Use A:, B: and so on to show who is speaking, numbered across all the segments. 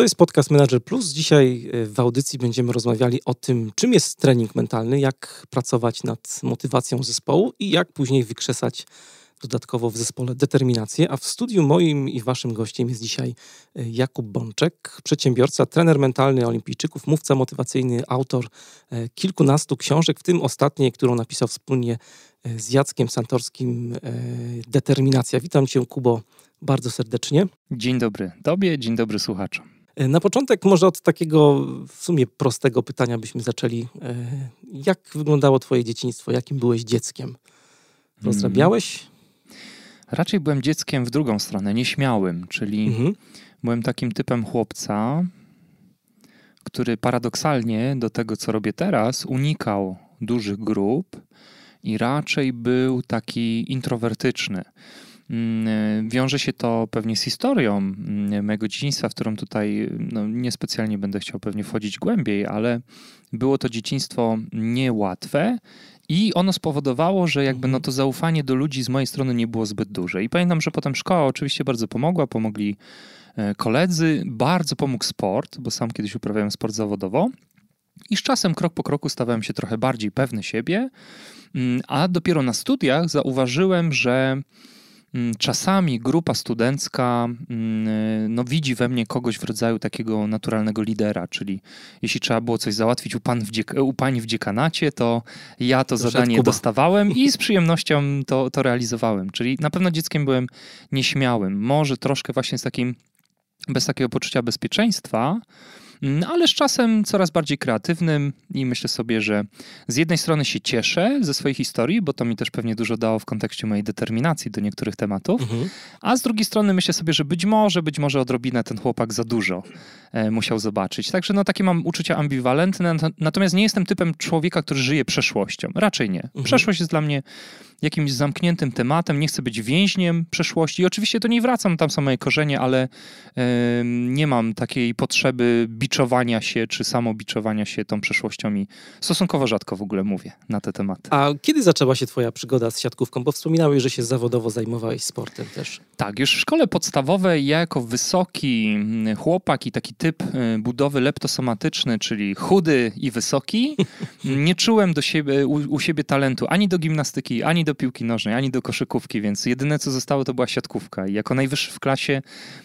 A: To jest podcast Manager Plus. Dzisiaj e, w audycji będziemy rozmawiali o tym, czym jest trening mentalny, jak pracować nad motywacją zespołu i jak później wykrzesać dodatkowo w zespole determinację. A w studiu moim i waszym gościem jest dzisiaj e, Jakub Bączek, przedsiębiorca, trener mentalny olimpijczyków, mówca motywacyjny, autor e, kilkunastu książek, w tym ostatniej, którą napisał wspólnie z Jackiem Santorskim, Determinacja. Witam cię, Kubo, bardzo serdecznie.
B: Dzień dobry tobie, dzień dobry słuchaczom.
A: E, na początek może od takiego w sumie prostego pytania byśmy zaczęli. E, jak wyglądało twoje dzieciństwo? Jakim byłeś dzieckiem? Rozrabiałeś? Hmm.
B: Raczej byłem dzieckiem w drugą stronę, nieśmiałym, czyli mhm. byłem takim typem chłopca, który paradoksalnie do tego, co robię teraz, unikał dużych grup i raczej był taki introwertyczny. Mm, wiąże się to pewnie z historią mm, mojego dzieciństwa, w którą tutaj no, niespecjalnie będę chciał pewnie wchodzić głębiej, ale było to dzieciństwo niełatwe i ono spowodowało, że jakby no to zaufanie do ludzi z mojej strony nie było zbyt duże. I pamiętam, że potem szkoła oczywiście bardzo pomogła, pomogli e, koledzy, bardzo pomógł sport, bo sam kiedyś uprawiałem sport zawodowo. I z czasem, krok po kroku, stawałem się trochę bardziej pewny siebie, mm, a dopiero na studiach zauważyłem, że Mm, czasami grupa studencka mm, no, widzi we mnie kogoś w rodzaju takiego naturalnego lidera, czyli jeśli trzeba było coś załatwić u, pan w dziek- u pani w dziekanacie, to ja to, to zadanie dostawałem i z przyjemnością to, to realizowałem. Czyli na pewno dzieckiem byłem nieśmiałym, może troszkę właśnie z takim, bez takiego poczucia bezpieczeństwa, Mm, ale z czasem coraz bardziej kreatywnym i myślę sobie, że z jednej strony się cieszę ze swojej historii, bo to mi też pewnie dużo dało w kontekście mojej determinacji do niektórych tematów, mhm. a z drugiej strony myślę sobie, że być może, być może odrobinę ten chłopak za dużo e, musiał zobaczyć. Także no takie mam uczucia ambiwalentne, natomiast nie jestem typem człowieka, który żyje przeszłością. Raczej nie. Mhm. Przeszłość jest dla mnie jakimś zamkniętym tematem, nie chcę być więźniem przeszłości. I oczywiście do niej wracam, tam są moje korzenie, ale yy, nie mam takiej potrzeby biczowania się, czy samobiczowania się tą przeszłością i stosunkowo rzadko w ogóle mówię na te tematy.
A: A kiedy zaczęła się twoja przygoda z siatkówką? Bo wspominałeś, że się zawodowo zajmowałeś sportem też.
B: Tak, już w szkole podstawowej ja jako wysoki mm, chłopak i taki typ y, budowy leptosomatyczny, czyli chudy i wysoki, nie czułem do siebie, u, u siebie talentu ani do gimnastyki, ani do piłki nożnej, ani do koszykówki, więc jedyne co zostało to była siatkówka. I jako najwyższy w klasie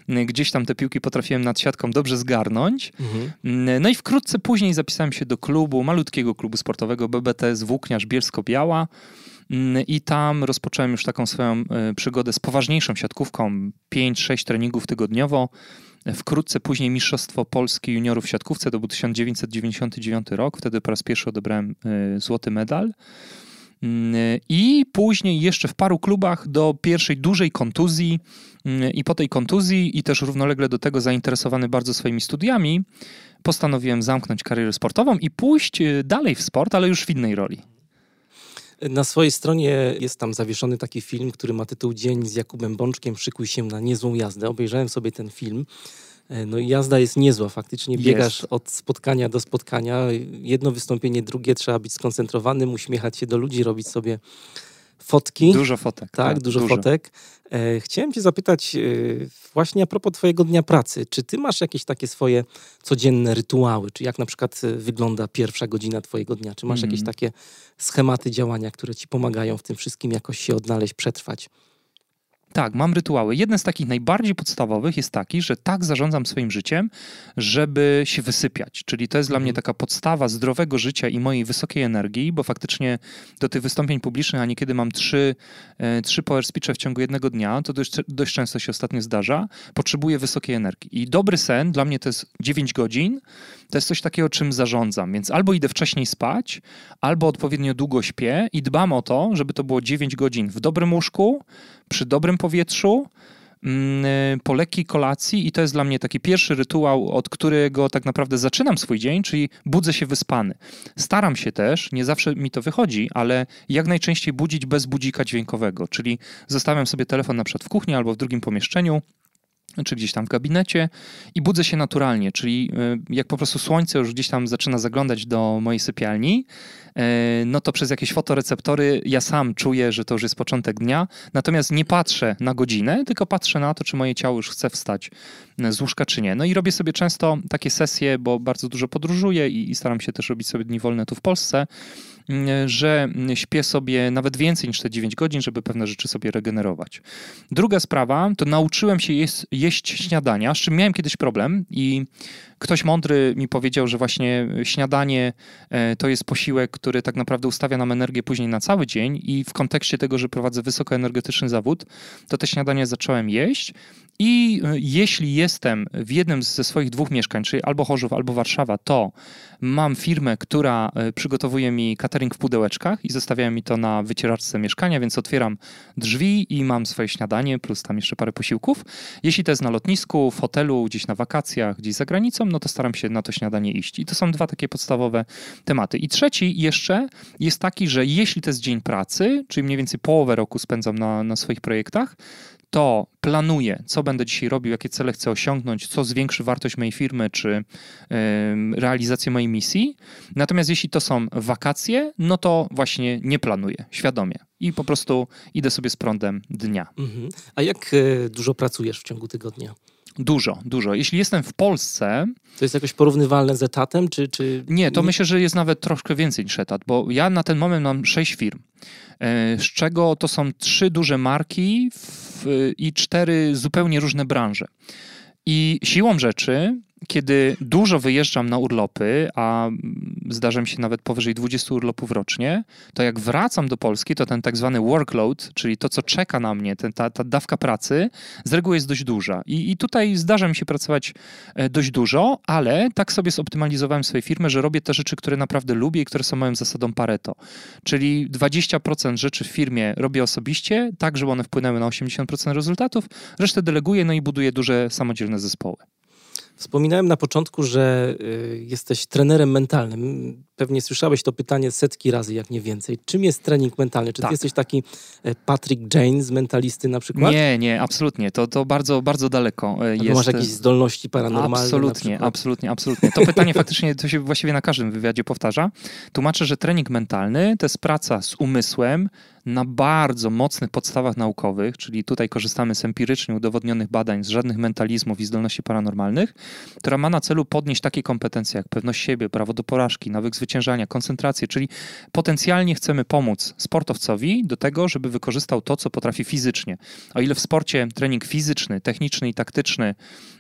B: y, gdzieś tam te piłki potrafiłem nad siatką dobrze zgarnąć. Mhm. Y, no i wkrótce później zapisałem się do klubu, malutkiego klubu sportowego BBTS Włókniarz Bielsko-Biała. Y, I tam rozpocząłem już taką swoją przygodę z poważniejszą siatkówką, 5-6 treningów tygodniowo. Wkrótce później Mistrzostwo Polski Juniorów w siatkówce, to był 1999 rok, wtedy po raz pierwszy odebrałem złoty medal. Mm, I później jeszcze w paru klubach do pierwszej dużej kontuzji mm, i po tej kontuzji i też równolegle do tego zainteresowany bardzo swoimi studiami, postanowiłem zamknąć karierę sportową i pójść y, dalej w sport, ale już w innej roli.
A: Na swojej stronie jest tam zawieszony taki film, który ma tytuł Dzień z Jakubem Bączkiem, szykuj się na niezłą jazdę. Obejrzałem sobie ten film. E, no i jazda jest niezła, faktycznie biegasz jest. od spotkania do spotkania. Jedno wystąpienie, drugie trzeba być skoncentrowanym, uśmiechać się do ludzi, robić sobie fotki.
B: Dużo fotek.
A: Tak, tak dużo, dużo, fotek. E, chciałem cię zapytać e, właśnie a propos twojego dnia pracy. Czy ty masz jakieś takie swoje codzienne rytuały? Czy jak na przykład wygląda pierwsza godzina twojego dnia? Czy masz mm. jakieś takie schematy działania, które ci pomagają w tym wszystkim jakoś się odnaleźć, przetrwać?
B: Tak, mam rytuały. Jeden z takich najbardziej podstawowych jest taki, że tak zarządzam swoim życiem, żeby się wysypiać. Czyli to jest dla mnie mhm. taka podstawa zdrowego życia i mojej wysokiej energii, bo faktycznie do tych wystąpień publicznych, a niekiedy mam trzy, e, trzy power speeche w ciągu jednego dnia, to dość, dość często się ostatnio zdarza, potrzebuję wysokiej energii. I dobry sen dla mnie to jest 9 godzin, to jest coś takiego, czym zarządzam. Więc albo idę wcześniej spać, albo odpowiednio długo śpię i dbam o to, żeby to było 9 godzin w dobrym łóżku, przy dobrym powietrzu, mm, po lekkiej kolacji i to jest dla mnie taki pierwszy rytuał, od którego tak naprawdę zaczynam swój dzień, czyli budzę się wyspany. Staram się też, nie zawsze mi to wychodzi, ale jak najczęściej budzić bez budzika dźwiękowego, czyli zostawiam sobie telefon na przykład w kuchni albo w drugim pomieszczeniu, czy gdzieś tam w gabinecie i budzę się naturalnie, czyli y, jak po prostu słońce już gdzieś tam zaczyna zaglądać do mojej sypialni, y, no to przez jakieś fotoreceptory ja sam czuję, że to już jest początek dnia, natomiast nie patrzę na godzinę, tylko patrzę na to, czy moje ciało już chce wstać y, z łóżka, czy nie. No i robię sobie często takie sesje, bo bardzo dużo podróżuję i staram się też robić sobie dni wolne tu w Polsce, że śpię sobie nawet więcej niż te 9 godzin, żeby pewne rzeczy sobie regenerować. Druga sprawa, to nauczyłem się jeść, jeść śniadania, z czym miałem kiedyś problem i ktoś mądry mi powiedział, że właśnie śniadanie e, to jest posiłek, który tak naprawdę ustawia nam energię później na cały dzień i w kontekście tego, że prowadzę wysokoenergetyczny zawód, to te śniadanie zacząłem jeść i e, jeśli jestem w jednym ze swoich dwóch mieszkań, czyli albo Chorzów, albo Warszawa, to mam firmę, która e, przygotowuje mi catering w pudełeczkach i zostawia mi to na wycieraczce mieszkania, więc otwieram drzwi i mam swoje śniadanie, plus tam jeszcze parę posiłków. Jeśli to jest na lotnisku, w hotelu, gdzieś na wakacjach, gdzieś za granicą, no to staram się na to śniadanie iść. I to są dwa takie podstawowe tematy. I trzeci jeszcze jest taki, że jeśli to jest dzień pracy, czyli mniej więcej połowę roku spędzam na, na swoich projektach, to planuję, co będę dzisiaj robił, jakie cele chcę osiągnąć, co zwiększy wartość mojej firmy, czy realizację mojej misji. Natomiast jeśli to są wakacje, no to właśnie nie planuję świadomie i po prostu idę sobie z prądem dnia. Mhm.
A: A jak e, dużo pracujesz w ciągu tygodnia?
B: Dużo, dużo. Jeśli jestem w Polsce.
A: To jest jakoś porównywalne z etatem, czy. czy...
B: Nie, to myślę, że jest nawet troszkę więcej niż etat, bo ja na ten moment mam sześć firm, e, z czego to są trzy duże marki w, i cztery zupełnie różne branże. I siłą rzeczy kiedy dużo wyjeżdżam na urlopy, a zdarza mi się nawet powyżej 20 urlopów rocznie, to jak wracam do Polski, to ten tak zwany workload, czyli to, co czeka na mnie, ten, ta, ta dawka pracy, z reguły jest dość duża. I, I tutaj zdarza mi się pracować e, dość dużo, ale tak sobie zoptymalizowałem swoje firmy, że robię te rzeczy, które naprawdę lubię i które są moją zasadą Pareto. Czyli 20% rzeczy w firmie robię osobiście, tak, żeby one wpłynęły na 80% rezultatów, resztę deleguję, no i buduję duże samodzielne zespoły.
A: Wspominałem na początku, że y, jesteś trenerem mentalnym. Pewnie słyszałeś to pytanie setki razy, jak nie więcej. Czym jest trening mentalny? Czy tak. ty jesteś taki e, Patrick James, mentalisty na przykład?
B: Nie, nie, absolutnie. To, to bardzo, bardzo daleko
A: e, jest. masz jakieś zdolności paranormalne?
B: Absolutnie, absolutnie, absolutnie. To pytanie faktycznie to się właściwie na każdym wywiadzie powtarza. Tłumaczę, że trening mentalny to jest praca z umysłem, na bardzo mocnych podstawach naukowych, czyli tutaj korzystamy z empirycznie udowodnionych badań, z żadnych mentalizmów i zdolności paranormalnych, która ma na celu podnieść takie kompetencje jak pewność siebie, prawo do porażki, nawyk zwyciężania, koncentrację, czyli potencjalnie chcemy pomóc sportowcowi do tego, żeby wykorzystał to, co potrafi fizycznie. O ile w sporcie trening fizyczny, techniczny i taktyczny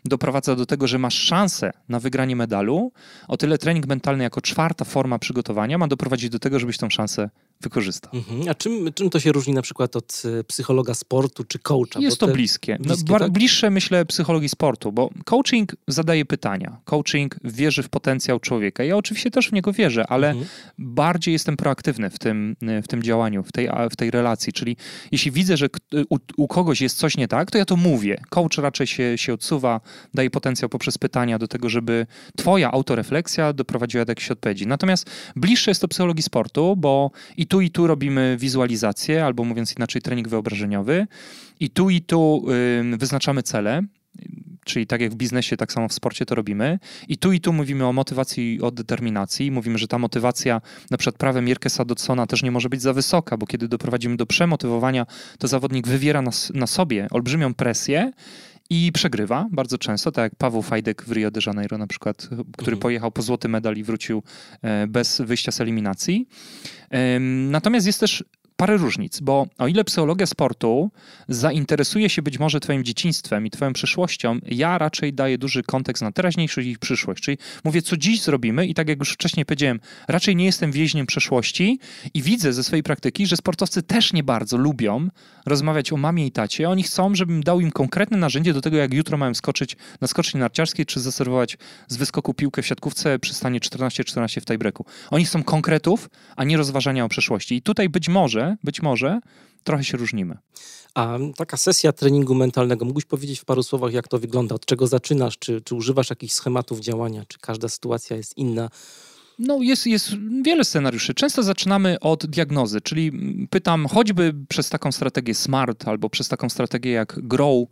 B: doprowadza do tego, że masz szansę na wygranie medalu, o tyle trening mentalny jako czwarta forma przygotowania ma doprowadzić do tego, żebyś tą szansę wykorzystał.
A: Mhm. A czym, czym to się różni na przykład od e, psychologa sportu czy coacha?
B: Jest to bliskie. Bliskie no, tak? Bliższe myślę psychologii sportu, bo coaching zadaje pytania. Coaching wierzy w potencjał człowieka. Ja oczywiście też w niego wierzę, ale mhm. bardziej jestem proaktywny w tym, w tym działaniu, w tej, w tej relacji. Czyli jeśli widzę, że u, u kogoś jest coś nie tak, to ja to mówię. Coach raczej się, się odsuwa, daje potencjał poprzez pytania do tego, żeby twoja autorefleksja doprowadziła do jakiejś odpowiedzi. Natomiast bliższe jest to psychologii sportu, bo i tu i tu robimy wizualizację, albo mówiąc inaczej trening wyobrażeniowy i tu i tu wyznaczamy cele, czyli tak jak w biznesie, tak samo w sporcie to robimy. I tu i tu mówimy o motywacji i o determinacji. Mówimy, że ta motywacja, na przykład prawem Jerkesa Dodsona też nie może być za wysoka, bo kiedy doprowadzimy do przemotywowania, to zawodnik wywiera na, na sobie olbrzymią presję i przegrywa bardzo często, tak jak Paweł Fajdek w Rio de Janeiro na przykład, który mhm. pojechał po złoty medal i wrócił e, bez wyjścia z eliminacji. Natomiast jest też parę różnic, bo o ile psychologia sportu zainteresuje się być może twoim dzieciństwem i twoją przyszłością, ja raczej daję duży kontekst na teraźniejszość i przyszłość. Czyli mówię, co dziś zrobimy i tak jak już wcześniej powiedziałem, raczej nie jestem więźniem przeszłości i widzę ze swojej praktyki, że sportowcy też nie bardzo lubią rozmawiać o mamie i tacie. Oni chcą, żebym dał im konkretne narzędzie do tego, jak jutro mają skoczyć na skoczni narciarskiej, czy zaserwować z wyskoku piłkę w siatkówce przy stanie 14-14 w tiebreaku. Oni chcą konkretów, a nie rozważania o przeszłości. I tutaj być może być może trochę się różnimy.
A: A taka sesja treningu mentalnego, mógłbyś powiedzieć w paru słowach, jak to wygląda? Od czego zaczynasz? Czy, czy używasz jakichś schematów działania? Czy każda sytuacja jest inna?
B: No, jest, jest wiele scenariuszy. Często zaczynamy od diagnozy, czyli pytam choćby przez taką strategię SMART albo przez taką strategię jak GROW,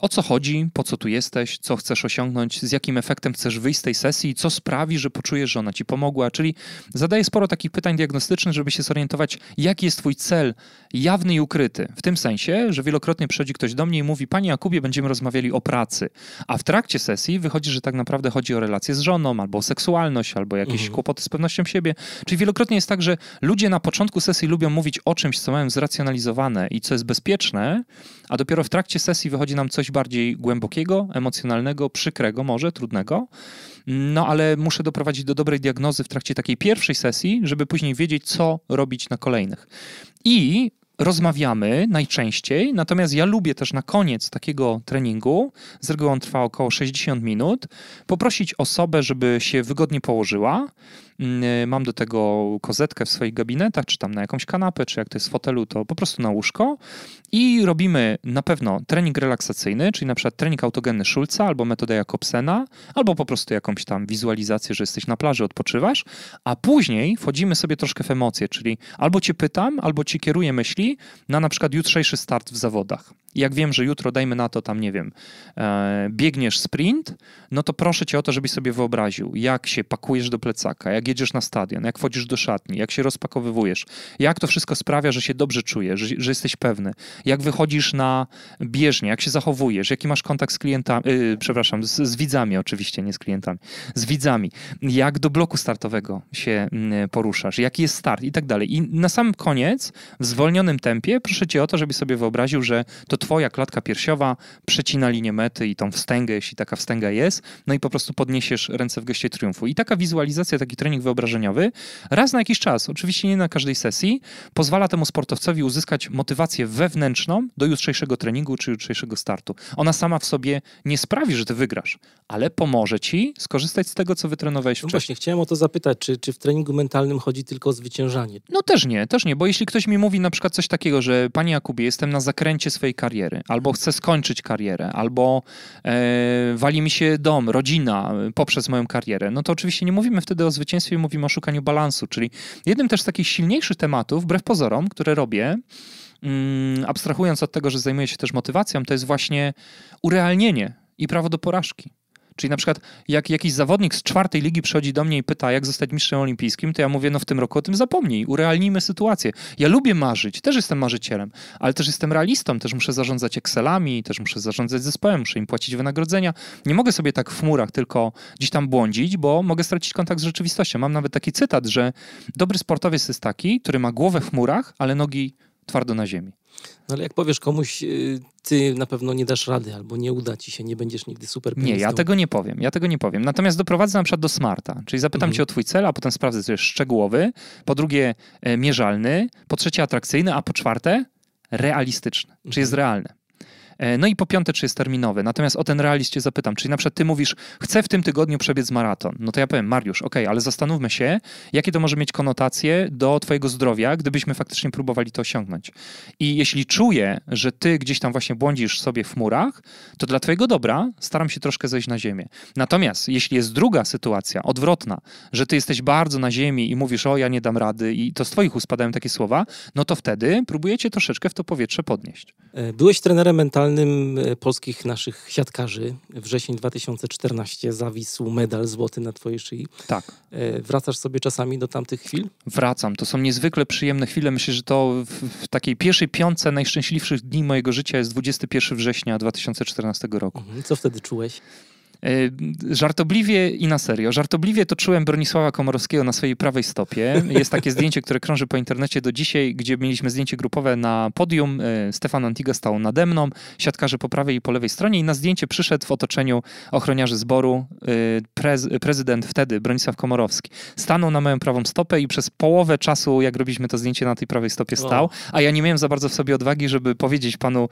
B: o co chodzi, po co tu jesteś, co chcesz osiągnąć, z jakim efektem chcesz wyjść z tej sesji, co sprawi, że poczujesz, że ona ci pomogła. Czyli zadaję sporo takich pytań diagnostycznych, żeby się zorientować, jaki jest twój cel jawny i ukryty. W tym sensie, że wielokrotnie przychodzi ktoś do mnie i mówi, panie Jakubie, będziemy rozmawiali o pracy. A w trakcie sesji wychodzi, że tak naprawdę chodzi o relacje z żoną, albo o seksualność, albo jakieś mhm. kłopoty z pewnością siebie. Czyli wielokrotnie jest tak, że ludzie na początku sesji lubią mówić o czymś, co mają zracjonalizowane i co jest bezpieczne, a dopiero w trakcie sesji wychodzi nam coś bardziej głębokiego, emocjonalnego, przykrego, może trudnego. No ale muszę doprowadzić do dobrej diagnozy w trakcie takiej pierwszej sesji, żeby później wiedzieć, co robić na kolejnych. I rozmawiamy najczęściej, natomiast ja lubię też na koniec takiego treningu, z reguły on trwa około 60 minut, poprosić osobę, żeby się wygodnie położyła, mam do tego kozetkę w swoich gabinetach, czy tam na jakąś kanapę, czy jak to jest w fotelu, to po prostu na łóżko i robimy na pewno trening relaksacyjny, czyli na przykład trening autogenny Schulza albo metoda Jakobsena, albo po prostu jakąś tam wizualizację, że jesteś na plaży, odpoczywasz, a później wchodzimy sobie troszkę w emocje, czyli albo cię pytam, albo ci kieruję myśli na na przykład jutrzejszy start w zawodach. Jak wiem, że jutro, dajmy na to tam, nie wiem, e, biegniesz sprint, no to proszę cię o to, żebyś sobie wyobraził, jak się pakujesz do plecaka, jak jedziesz na stadion, jak wchodzisz do szatni, jak się rozpakowywujesz, jak to wszystko sprawia, że się dobrze czujesz, że, że jesteś pewny, jak wychodzisz na bieżnię, jak się zachowujesz, jaki masz kontakt z klientami, yy, przepraszam, z, z, widzami oczywiście, nie z klientami, z widzami, jak do bloku startowego się yy, poruszasz, jaki jest start i tak dalej. I na sam koniec, w zwolnionym tempie, proszę cię o to, żebyś sobie wyobraził, że to twoja klatka piersiowa przecina linię mety i tą wstęgę, jeśli taka wstęga jest, no i po prostu podniesiesz ręce w geście triumfu. I taka wizualizacja, taki trening wyobrażeniowy, raz na jakiś czas, oczywiście nie na każdej sesji, pozwala temu sportowcowi uzyskać motywację wewnętrzną do jutrzejszego treningu czy jutrzejszego startu. Ona sama w sobie nie sprawi, że ty wygrasz, ale pomoże ci skorzystać z tego, co wytrenowałeś no wcześniej.
A: Właśnie, chciałem o to zapytać, czy, czy w treningu mentalnym chodzi tylko o zwyciężanie?
B: No też nie, też nie, bo jeśli ktoś mi mówi na przykład coś takiego, że panie Jakubie, jestem na zakręcie swojej kariery, albo chcę skończyć karierę, albo e, wali mi się dom, rodzina poprzez moją karierę, no to oczywiście nie mówimy wtedy o zwycięstwie, mówimy o szukaniu balansu, czyli jednym też z takich silniejszych tematów, wbrew pozorom, które robię, mm, abstrahując od tego, że zajmuję się też motywacją, to jest właśnie urealnienie i prawo do porażki. Czyli na przykład jak jakiś zawodnik z czwartej ligi przychodzi do mnie i pyta, jak zostać mistrzem olimpijskim, to ja mówię, no w tym roku o tym zapomnij, urealnijmy sytuację. Ja lubię marzyć, też jestem marzycielem, ale też jestem realistą, też muszę zarządzać Excelami, też muszę zarządzać zespołem, muszę im płacić wynagrodzenia. Nie mogę sobie tak w chmurach tylko gdzieś tam błądzić, bo mogę stracić kontakt z rzeczywistością. Mam nawet taki cytat, że dobry sportowiec jest taki, który ma głowę w chmurach, ale nogi twardo na ziemi.
A: No ale jak powiesz komuś, y, ty na pewno nie dasz rady, albo nie uda ci się, nie będziesz nigdy super
B: Nie, ja tego nie powiem, ja tego nie powiem. Natomiast doprowadzę na przykład do smarta, czyli zapytam mhm. cię o twój cel, a potem sprawdzę, co jest szczegółowy, po drugie e, mierzalny, po trzecie atrakcyjny, a po czwarte realistyczny, mhm. czy jest mhm. realny. E, no i po piąte, czy jest terminowy. Natomiast o ten realizm zapytam, czyli na przykład ty mówisz, chcę w tym tygodniu przebiec maraton. No to ja powiem, Mariusz, ok, ale zastanówmy się, jakie to może mieć konotacje do twojego zdrowia, gdybyśmy faktycznie próbowali to osiągnąć. I jeśli czuję, że ty gdzieś tam właśnie błądzisz sobie w murach, to dla twojego dobra staram się troszkę zejść na ziemię. Natomiast jeśli jest druga sytuacja, odwrotna, że ty jesteś bardzo na ziemi i mówisz, o ja nie dam rady i to z twoich ust takie słowa, no to wtedy próbujecie troszeczkę w to powietrze podnieść.
A: E, byłeś trenerem mentalnym e, polskich naszych siatkarzy. Wrzesień 2014 zawisł medal złoty na twojej szyi.
B: Tak.
A: E, wracasz sobie czasami do tamtych chwil?
B: Wracam. To są niezwykle przyjemne chwile. Myślę, że to w, takiej pierwszej piątce najszczęśliwszych dni mojego życia jest 21 września 2014 roku.
A: Mhm. Co wtedy czułeś?
B: E, żartobliwie i na serio. Żartobliwie to czułem Bronisława Komorowskiego na swojej prawej stopie. Jest takie zdjęcie, które krąży po internecie do dzisiaj, gdzie mieliśmy zdjęcie grupowe na podium. E, Stefan Antiga stał nade mną, siatkarze po prawej i po lewej stronie i na zdjęcie przyszedł w otoczeniu ochroniarzy zboru e, prez, prezydent wtedy, Bronisław Komorowski. Stanął na moją prawą stopę i przez połowę czasu, jak robiliśmy to zdjęcie, na tej prawej stopie stał, a ja nie miałem za bardzo w sobie odwagi, żeby powiedzieć panu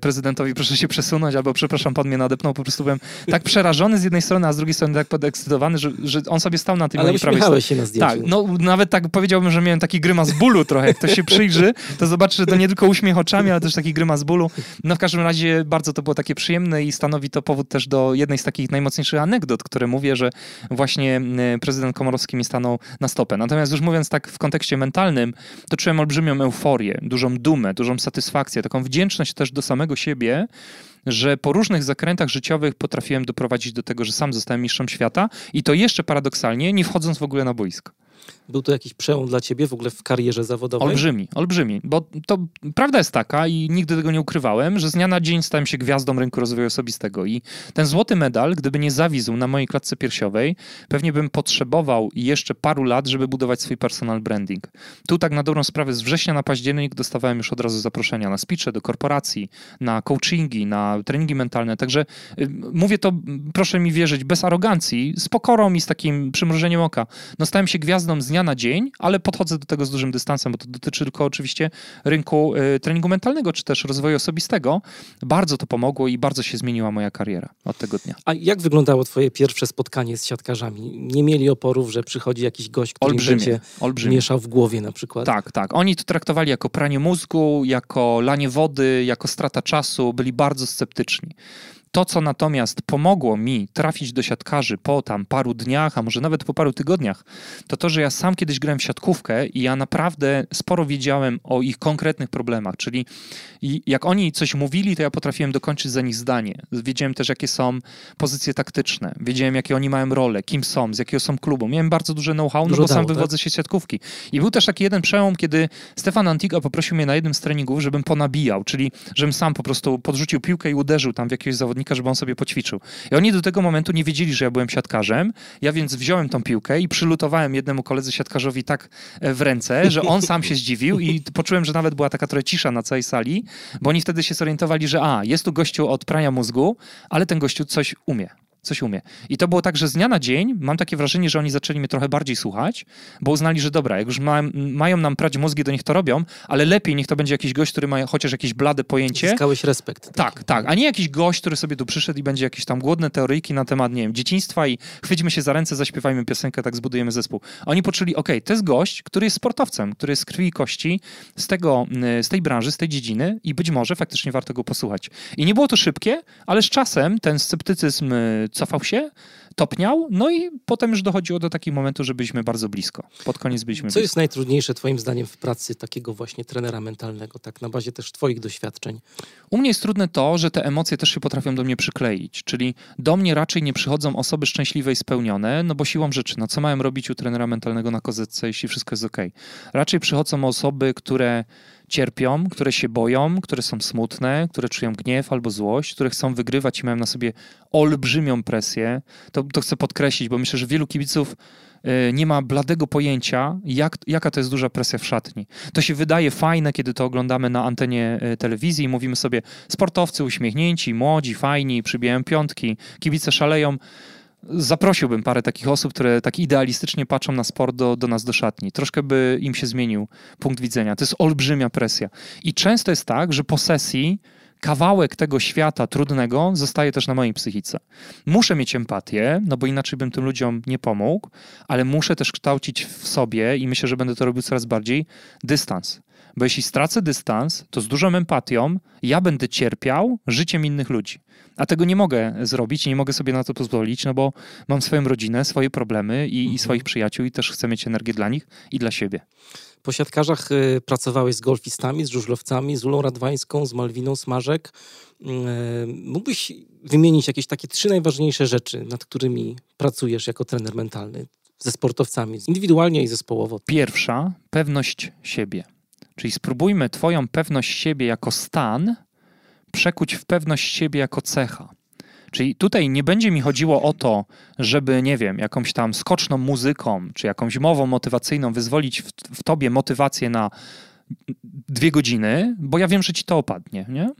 B: prezydentowi, proszę się przesunąć, albo przepraszam, pan mnie nadepnął, po prostu byłem tak przerażony, przerażony z jednej strony, a z drugiej strony tak podekscytowany, że, że on sobie stał na tym mojej prawej stronie.
A: się na zdjęciu.
B: Tak, no nawet tak powiedziałbym, że miałem taki grymas bólu trochę. Jak ktoś się przyjrzy, to zobaczy, że to nie tylko uśmiech oczami, ale też taki grymas bólu. No w każdym razie bardzo to było takie przyjemne i stanowi to powód też do jednej z takich najmocniejszych anegdot, które mówię, że właśnie e, prezydent Komorowski mi stanął na stopę. Natomiast już mówiąc tak w kontekście mentalnym, to czułem olbrzymią euforię, dużą dumę, dużą satysfakcję, taką wdzięczność też do samego siebie, że po różnych zakrętach życiowych potrafiłem doprowadzić do tego, że sam zostałem mistrzem świata i to jeszcze paradoksalnie, nie wchodząc w ogóle na boisko.
A: Był to jakiś przełom dla ciebie w ogóle w karierze zawodowej?
B: Olbrzymi, olbrzymi, bo to prawda jest taka i nigdy tego nie ukrywałem, że z dnia na dzień stałem się gwiazdą rynku rozwoju osobistego i ten złoty medal, gdyby nie zawizł na mojej klatce piersiowej, pewnie bym potrzebował jeszcze paru lat, żeby budować swój personal branding. Tu tak na dobrą sprawę z września na październik dostawałem już od razu zaproszenia na speeche do korporacji, na coachingi, na treningi mentalne, także y, mówię to, proszę mi wierzyć, bez arogancji, z pokorą i z takim przymrużeniem oka. No stałem się gwiazdą z dnia na dzień, ale podchodzę do tego z dużym dystansem, bo to dotyczy tylko oczywiście rynku y, treningu mentalnego, czy też rozwoju osobistego. Bardzo to pomogło i bardzo się zmieniła moja kariera od tego dnia.
A: A jak wyglądało twoje pierwsze spotkanie z siatkarzami? Nie mieli oporów, że przychodzi jakiś gość, który olbrzymie, będzie olbrzymie. mieszał w głowie na przykład?
B: Tak, tak. Oni to traktowali jako pranie mózgu, jako lanie wody, jako strata czasu. Byli bardzo sceptyczni. To, co natomiast pomogło mi trafić do siatkarzy po tam paru dniach, a może nawet po paru tygodniach, to to, że ja sam kiedyś grałem w siatkówkę i ja naprawdę sporo wiedziałem o ich konkretnych problemach, czyli jak oni coś mówili, to ja potrafiłem dokończyć za nich zdanie. Wiedziałem też, jakie są pozycje taktyczne, wiedziałem, jakie oni mają role, kim są, z jakiego są klubu. Miałem bardzo duże know-how, no bo sam tak? wywodzę się z siatkówki. I był też taki jeden przełom, kiedy Stefan Antiga poprosił mnie na jednym z treningów, żebym ponabijał, czyli żebym sam po prostu podrzucił piłkę i uderzył tam w jakiegoś zawodnika zawodnika, żeby on sobie poćwiczył. I oni do tego momentu nie wiedzieli, że ja byłem siatkarzem. Ja więc wziąłem tą piłkę i przylutowałem jednemu koledze siatkarzowi tak e, w ręce, że on sam się zdziwił i poczułem, że nawet była taka trochę cisza na całej sali, bo oni wtedy się zorientowali, że a, jest tu gościu od prania mózgu, ale ten gościu coś umie coś umie. I to było tak, że z dnia na dzień mam takie wrażenie, że oni zaczęli mnie trochę bardziej słuchać, bo uznali, że dobra, jak już ma, mają nam prać mózgi, to niech to robią, ale lepiej niech to będzie jakiś gość, który ma chociaż jakieś blade pojęcie.
A: Zyskałeś respekt.
B: Tak, tak, a nie jakiś gość, który sobie tu przyszedł i będzie jakieś tam głodne teoryjki na temat, nie wiem, dzieciństwa i chwyćmy się za ręce, zaśpiewajmy piosenkę, tak zbudujemy zespół. Oni poczuli, ok, to jest gość, który jest sportowcem, który jest z krwi i kości z, tego, z tej branży, z tej dziedziny i być może faktycznie warto go posłuchać. I nie było to szybkie, ale z czasem ten sceptycyzm y, cofał się, topniał, no i potem już dochodziło do takiego momentu, że byliśmy bardzo blisko. Pod koniec byliśmy
A: Co
B: blisko.
A: jest najtrudniejsze twoim zdaniem w pracy takiego właśnie trenera mentalnego, tak na bazie też twoich doświadczeń?
B: U mnie jest trudne to, że te emocje też się potrafią do mnie przykleić, czyli do mnie raczej nie przychodzą osoby szczęśliwe i spełnione, no bo siłą rzeczy, no co mają robić u trenera mentalnego na kozetce, jeśli wszystko jest ok? Raczej przychodzą osoby, które cierpią, które się boją, które są smutne, które czują gniew albo złość, które chcą wygrywać i mają na sobie olbrzymią presję. To, to chcę podkreślić, bo myślę, że wielu kibiców y, nie ma bladego pojęcia, jak, jaka to jest duża presja w szatni. To się wydaje fajne, kiedy to oglądamy na antenie y, telewizji i mówimy sobie, sportowcy uśmiechnięci, młodzi, fajni, przybijają piątki, kibice szaleją zaprosiłbym parę takich osób, które tak idealistycznie patrzą na sport do, do nas do szatni. Troszkę by im się zmienił punkt widzenia. To jest olbrzymia presja. I często jest tak, że po sesji kawałek tego świata trudnego zostaje też na mojej psychice. Muszę mieć empatię, no bo inaczej bym tym ludziom nie pomógł, ale muszę też kształcić w sobie i myślę, że będę to robił coraz bardziej dystans. Bo jeśli stracę dystans, to z dużą empatią ja będę cierpiał życiem innych ludzi. A tego nie mogę zrobić i nie mogę sobie na to pozwolić, no bo mam swoją rodzinę, swoje problemy i, mhm. i swoich przyjaciół i też chcę mieć energię dla nich i dla siebie.
A: Po siatkarzach y, pracowałeś z golfistami, z żużlowcami, z Ulą Radwańską, z Malwiną Smarzek. Y, mógłbyś wymienić jakieś takie trzy najważniejsze rzeczy, nad którymi pracujesz jako trener mentalny ze sportowcami, indywidualnie i zespołowo?
B: Pierwsza, pewność siebie. Czyli spróbujmy Twoją pewność siebie jako stan przekuć w pewność siebie jako cecha. Czyli tutaj nie będzie mi chodziło o to, żeby, nie wiem, jakąś tam skoczną muzyką, czy jakąś mową motywacyjną wyzwolić w, w tobie motywację na dwie godziny, bo ja wiem, że ci to opadnie, nie?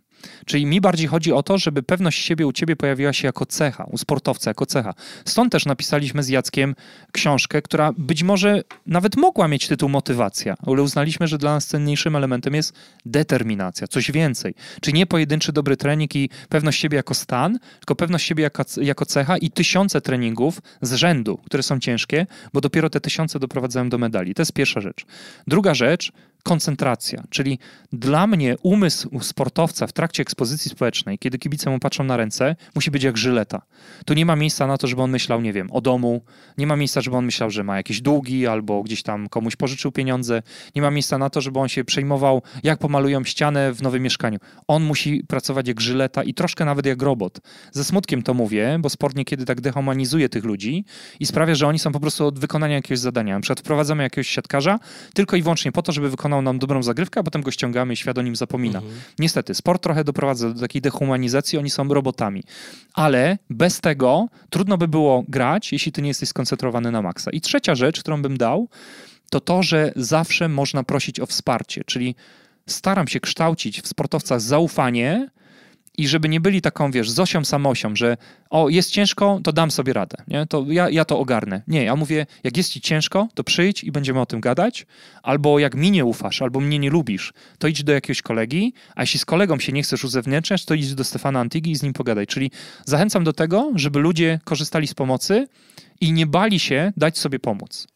B: Czyli mi bardziej chodzi o to, żeby pewność siebie u ciebie pojawiła się jako cecha, u sportowca jako cecha. Stąd też napisaliśmy z Jackiem książkę, która być może nawet mogła mieć tytuł motywacja, ale uznaliśmy, że dla nas cenniejszym elementem jest determinacja, coś więcej. Czyli nie pojedynczy dobry trening i pewność siebie jako stan, tylko pewność siebie jako, jako cecha i tysiące treningów z rzędu, które są ciężkie, bo dopiero te tysiące doprowadzają do medali. To jest pierwsza rzecz. Druga rzecz, koncentracja. Czyli dla mnie umysł sportowca w trakcie ekspozycji społecznej, kiedy kibice mu patrzą na ręce, musi być jak żyleta. Tu nie ma miejsca na to, żeby on myślał, nie wiem, o domu, nie ma miejsca, żeby on myślał, że ma jakieś długi albo gdzieś tam komuś pożyczył pieniądze, nie ma miejsca na to, żeby on się przejmował, jak pomalują ścianę w nowym mieszkaniu. On musi pracować jak żyleta i troszkę nawet jak robot. Ze smutkiem to mówię, bo sport niekiedy tak dehumanizuje tych ludzi i sprawia, że oni są po prostu od wykonania jakiegoś zadania. Na przykład wprowadzamy jakiegoś siatkarza tylko i wyłącznie po to, żeby wykonać wykonał nam dobrą zagrywkę, a potem go ściągamy i świat o nim zapomina. Mhm. Niestety, sport trochę doprowadza do takiej dehumanizacji, oni są robotami. Ale bez tego trudno by było grać, jeśli ty nie jesteś skoncentrowany na maksa. I trzecia rzecz, którą bym dał, to to, że zawsze można prosić o wsparcie, czyli staram się kształcić w sportowcach zaufanie, i żeby nie byli taką, wiesz, Zosią samosią, że o, jest ciężko, to dam sobie radę, nie? To ja, ja to ogarnę. Nie, ja mówię, jak jest ci ciężko, to przyjdź i będziemy o tym gadać, albo jak mi nie ufasz, albo mnie nie lubisz, to idź do jakiegoś kolegi, a jeśli z kolegą się nie chcesz uzewnętrzniać, to idź do Stefana Antigi i z nim pogadaj. Czyli zachęcam do tego, żeby ludzie korzystali z pomocy i nie bali się dać sobie pomóc.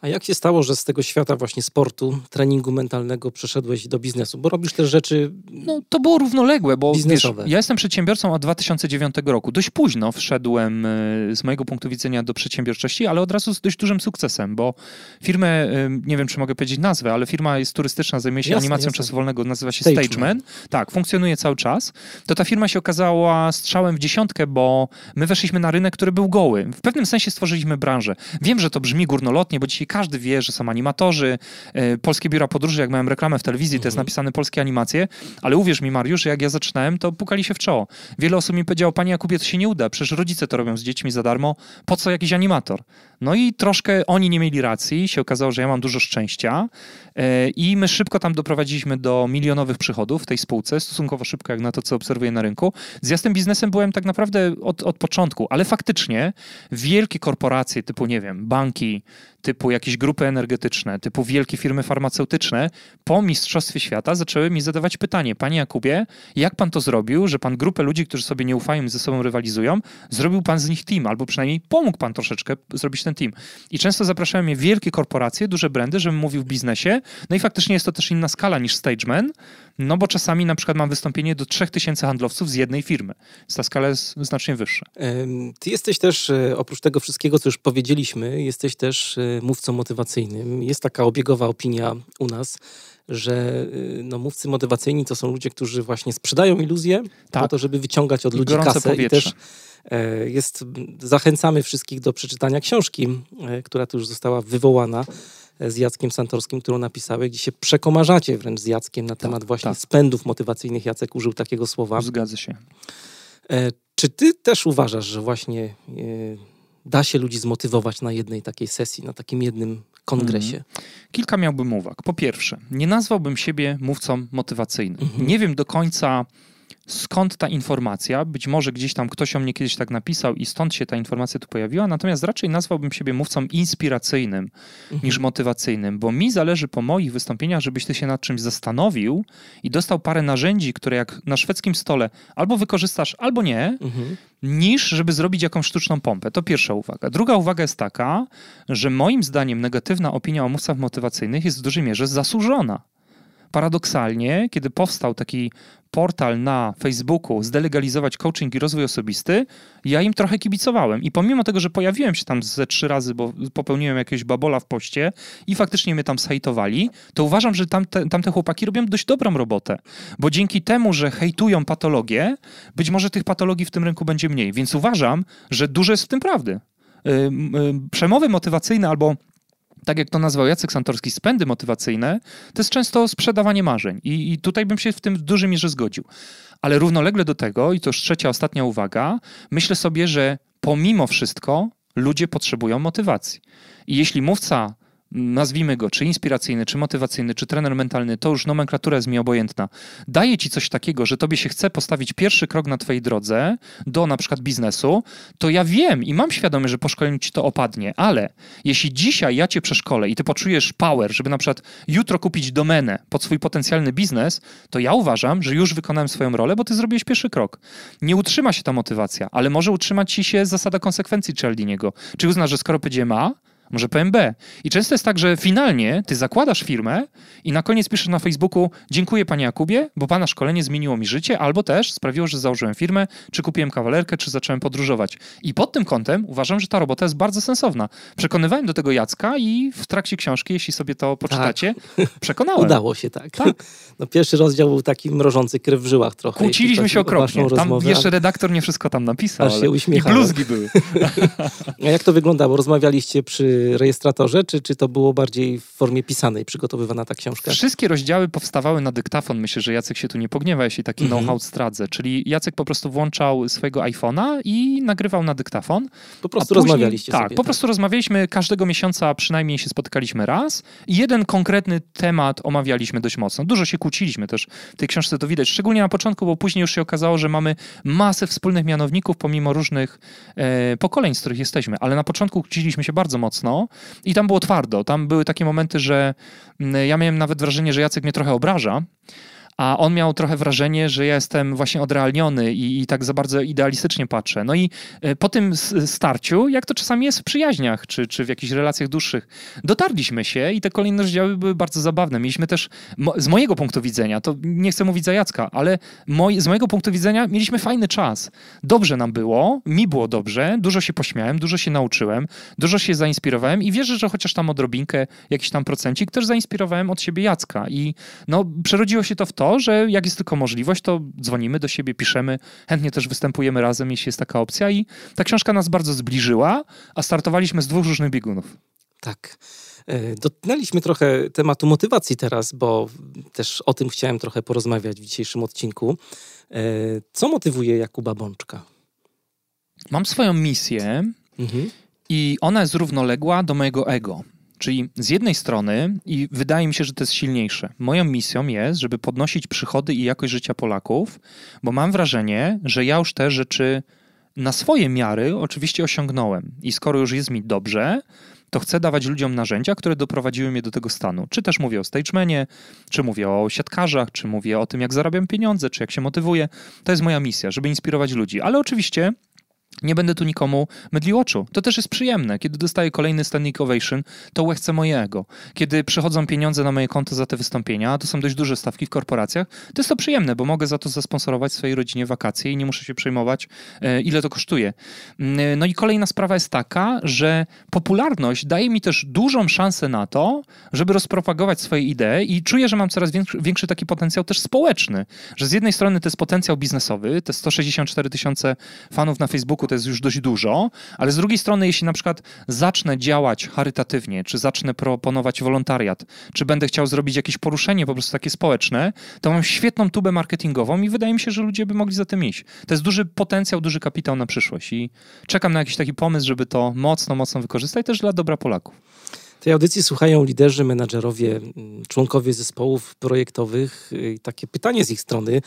A: A jak się stało, że z tego świata właśnie sportu, treningu mentalnego przeszedłeś do biznesu? Bo robisz też rzeczy
B: No to było równoległe, bo biznesowe. Wiesz, ja jestem przedsiębiorcą od 2009 roku. Dość późno wszedłem e, z mojego punktu widzenia do przedsiębiorczości, ale od razu z dość dużym sukcesem, bo firmę, e, nie wiem czy mogę powiedzieć nazwę, ale firma jest turystyczna, zajmuje się jasne, animacją jasne. czasu wolnego, nazywa się Stageman. Stageman. Tak, funkcjonuje cały czas. To ta firma się okazała strzałem w dziesiątkę, bo my weszliśmy na rynek, który był goły. W pewnym sensie stworzyliśmy branżę. Wiem, że to brzmi górnolotnie, bo dzisiaj każdy wie, że są animatorzy. E, polskie biura podróży, jak miałem reklamę w telewizji, mhm. to jest mhm. napisane polskie animacje, ale uwierz mi, Mariusz, jak ja zaczynałem, to pukali się w czoło. Wiele osób mi powiedziało, panie Jakubie, to się nie uda, przecież rodzice to robią z dziećmi za darmo, po co jakiś animator? No i troszkę oni nie mieli racji, się okazało, że ja mam dużo szczęścia. E, i my szybko tam doprowadziliśmy do milionowych przychodów w tej spółce, stosunkowo szybko jak na to, co obserwuję na rynku. Z jasnym biznesem byłem tak naprawdę od, od początku, ale faktycznie wielkie korporacje typu, nie wiem, banki, typu jakieś grupy energetyczne, typu wielkie firmy farmaceutyczne, po Mistrzostwie Świata zaczęły mi zadawać pytanie, panie Jakubie, jak pan to zrobił, że pan grupę ludzi, którzy sobie nie ufają ze sobą rywalizują, zrobił pan z nich team, albo przynajmniej pomógł pan troszeczkę zrobić ten team. I często zapraszają mnie wielkie korporacje, duże brandy, żebym mówił w biznesie, no i faktycznie jest to też inna skala niż Stageman, no bo czasami na przykład mam wystąpienie do 3000 handlowców z jednej firmy. Więc ta skala jest znacznie wyższa.
A: Ty jesteś też, e, oprócz tego wszystkiego, co już powiedzieliśmy, jesteś też e, mówcą motywacyjnym. Jest taka obiegowa opinia u nas, że e, no, mówcy motywacyjni to są ludzie, którzy właśnie sprzedają iluzję tak. po to, żeby wyciągać od ludzi Gorące kasę. Powietrze. I też jest, zachęcamy wszystkich do przeczytania książki, która tu już została wywołana z Jackiem Santorskim, którą napisałeś, gdzie się przekomarzacie wręcz z Jackiem na temat tak, właśnie tak. spędów motywacyjnych. Jacek użył takiego słowa.
B: Zgadza się.
A: E, czy ty też uważasz, że właśnie e, da się ludzi zmotywować na jednej takiej sesji, na takim jednym kongresie? Mhm.
B: Kilka miałbym uwag. Po pierwsze, nie nazwałbym siebie mówcą motywacyjnym. Mhm. Nie wiem do końca skąd ta informacja. Być może gdzieś tam ktoś o mnie kiedyś tak napisał i stąd się ta informacja tu pojawiła, natomiast raczej nazwałbym siebie mówcą inspiracyjnym mhm. niż motywacyjnym, bo mi zależy po moich wystąpieniach, żebyś ty się nad czymś zastanowił i dostał parę narzędzi, które jak na szwedzkim stole albo wykorzystasz, albo nie, mhm. niż żeby zrobić jakąś sztuczną pompę. To pierwsza uwaga. Druga uwaga jest taka, że moim zdaniem negatywna opinia o mówcach motywacyjnych jest w dużej mierze zasłużona paradoksalnie, kiedy powstał taki portal na Facebooku zdelegalizować coaching i rozwój osobisty, ja im trochę kibicowałem. I pomimo tego, że pojawiłem się tam ze trzy razy, bo popełniłem jakiegoś babola w poście i faktycznie mnie tam zhejtowali, to uważam, że tamte, tamte chłopaki robią dość dobrą robotę. Bo dzięki temu, że hejtują patologię, być może tych patologii w tym rynku będzie mniej. Więc uważam, że dużo jest w tym prawdy. Przemowy motywacyjne albo tak jak to nazwał Jacek Santorski, spędy motywacyjne, to jest często sprzedawanie marzeń. I, I, tutaj bym się w tym w dużej mierze zgodził. Ale równolegle do tego, i to już trzecia, ostatnia uwaga, myślę sobie, że pomimo wszystko ludzie potrzebują motywacji. I jeśli mówca nazwijmy go, czy inspiracyjny, czy motywacyjny, czy trener mentalny, to już nomenklatura jest mi obojętna, daje ci coś takiego, że tobie się chce postawić pierwszy krok na twojej drodze do na przykład biznesu, to ja wiem i mam świadomość, że po szkoleniu ci to opadnie, ale jeśli dzisiaj ja cię przeszkolę i ty poczujesz power, żeby na przykład jutro kupić domenę pod swój potencjalny biznes, to ja uważam, że już wykonałem swoją rolę, bo ty zrobiłeś pierwszy krok. Nie utrzyma się ta motywacja, ale może utrzymać ci się zasada konsekwencji Cialdiniego. Czy uznasz, że skoro powiedziałem A, może powiem B. I często jest tak, że finalnie ty zakładasz firmę i na koniec piszesz na Facebooku dziękuję panie Jakubie, bo pana szkolenie zmieniło mi życie, albo też sprawiło, że założyłem firmę, czy kupiłem kawalerkę, czy zacząłem podróżować. I pod tym kątem uważam, że ta robota jest bardzo sensowna. Przekonywałem do tego Jacka i w trakcie książki, jeśli sobie to poczytacie, tak. przekonałem.
A: Udało się, tak. tak. No, pierwszy rozdział był taki mrożący krew w żyłach trochę.
B: Kłóciliśmy się okropnie. Tam rozmowę, jeszcze redaktor nie wszystko tam napisał. Aż się uśmiechałem. I bluzgi były.
A: A jak to wyglądało? Rozmawialiście przy rejestratorze, czy, czy to było bardziej w formie pisanej przygotowywana ta książka?
B: Wszystkie rozdziały powstawały na dyktafon. Myślę, że Jacek się tu nie pogniewa, jeśli taki mm -hmm. know-how zdradzę. Czyli Jacek po prostu włączał swojego iPhone'a i nagrywał na dyktafon.
A: Po prostu później, rozmawialiście
B: tak,
A: sobie.
B: Po tak, po prostu rozmawialiśmy. Każdego miesiąca przynajmniej się spotykaliśmy raz i jeden konkretny temat omawialiśmy dość mocno. Dużo się kłóciliśmy też w tej książce to widać, szczególnie na początku, bo później już się okazało, że mamy masę wspólnych mianowników pomimo różnych e, pokoleń, z których jesteśmy, ale na początku kłóciliśmy się bardzo mocno i tam było twardo. Tam były takie momenty, że mm, ja miałem nawet wrażenie, że Jacek mnie trochę obraża, a on miał trochę wrażenie, że ja jestem właśnie odrealniony i, i, tak za bardzo idealistycznie patrzę. No i e, po tym starciu, jak to czasami jest w przyjaźniach, czy, czy w jakichś relacjach dłuższych, dotarliśmy się i te kolejne rozdziały były bardzo zabawne. Mieliśmy też, z mojego punktu widzenia, to nie chcę mówić za Jacka, ale z mojego punktu widzenia mieliśmy fajny czas. Dobrze nam było, mi było dobrze, dużo się pośmiałem, dużo się nauczyłem, dużo się zainspirowałem i wierzę, że chociaż tam odrobinkę, jakiś tam procencik, też zainspirowałem od siebie Jacka i no, przerodziło się to w to, że jak jest tylko możliwość, to dzwonimy do siebie, piszemy, chętnie też występujemy razem, jeśli jest taka opcja i ta książka nas bardzo zbliżyła, a startowaliśmy z dwóch różnych biegunów.
A: Tak. E, dotknęliśmy trochę tematu motywacji teraz, bo też o tym chciałem trochę porozmawiać w dzisiejszym odcinku. E, co motywuje Jakuba Bączka?
B: Mam swoją misję mhm. i ona jest równoległa do mojego ego. Czyli z jednej strony, i wydaje mi się, że to jest silniejsze, moją misją jest, żeby podnosić przychody i jakość życia Polaków, bo mam wrażenie, że ja już te rzeczy na swoje miary oczywiście osiągnąłem. I skoro już jest mi dobrze, to chcę dawać ludziom narzędzia, które doprowadziły mnie do tego stanu. Czy też mówię o stagemanie, czy mówię o siatkarzach, czy mówię o tym, jak zarabiam pieniądze, czy jak się motywuję. To jest moja misja, żeby inspirować ludzi. Ale oczywiście nie będę tu nikomu mydlił oczu. To też jest przyjemne. Kiedy dostaję kolejny standing ovation, to łechcę mojego. Kiedy przychodzą pieniądze na moje konto za te wystąpienia, a to są dość duże stawki w korporacjach, to jest to przyjemne, bo mogę za to zasponsorować swojej rodzinie wakacje i nie muszę się przejmować, e, ile to kosztuje. Mm, no i kolejna sprawa jest taka, że popularność daje mi też dużą szansę na to, żeby rozpropagować swoje idee i czuję, że mam coraz większy, większy taki potencjał też społeczny. Że z jednej strony to jest potencjał biznesowy, te 164 tysiące fanów na Facebooku to jest już dość dużo, ale z drugiej strony, jeśli na przykład zacznę działać charytatywnie, czy zacznę proponować wolontariat, czy będę chciał zrobić jakieś poruszenie po prostu takie społeczne, to mam świetną tubę marketingową i wydaje mi się, że ludzie by mogli za tym iść. To jest duży potencjał, duży kapitał na przyszłość i czekam na jakiś taki pomysł, żeby to mocno, mocno wykorzystać też dla dobra Polaków.
A: Tej audycji słuchają liderzy, menadżerowie, mm, członkowie zespołów projektowych. I takie pytanie z ich strony,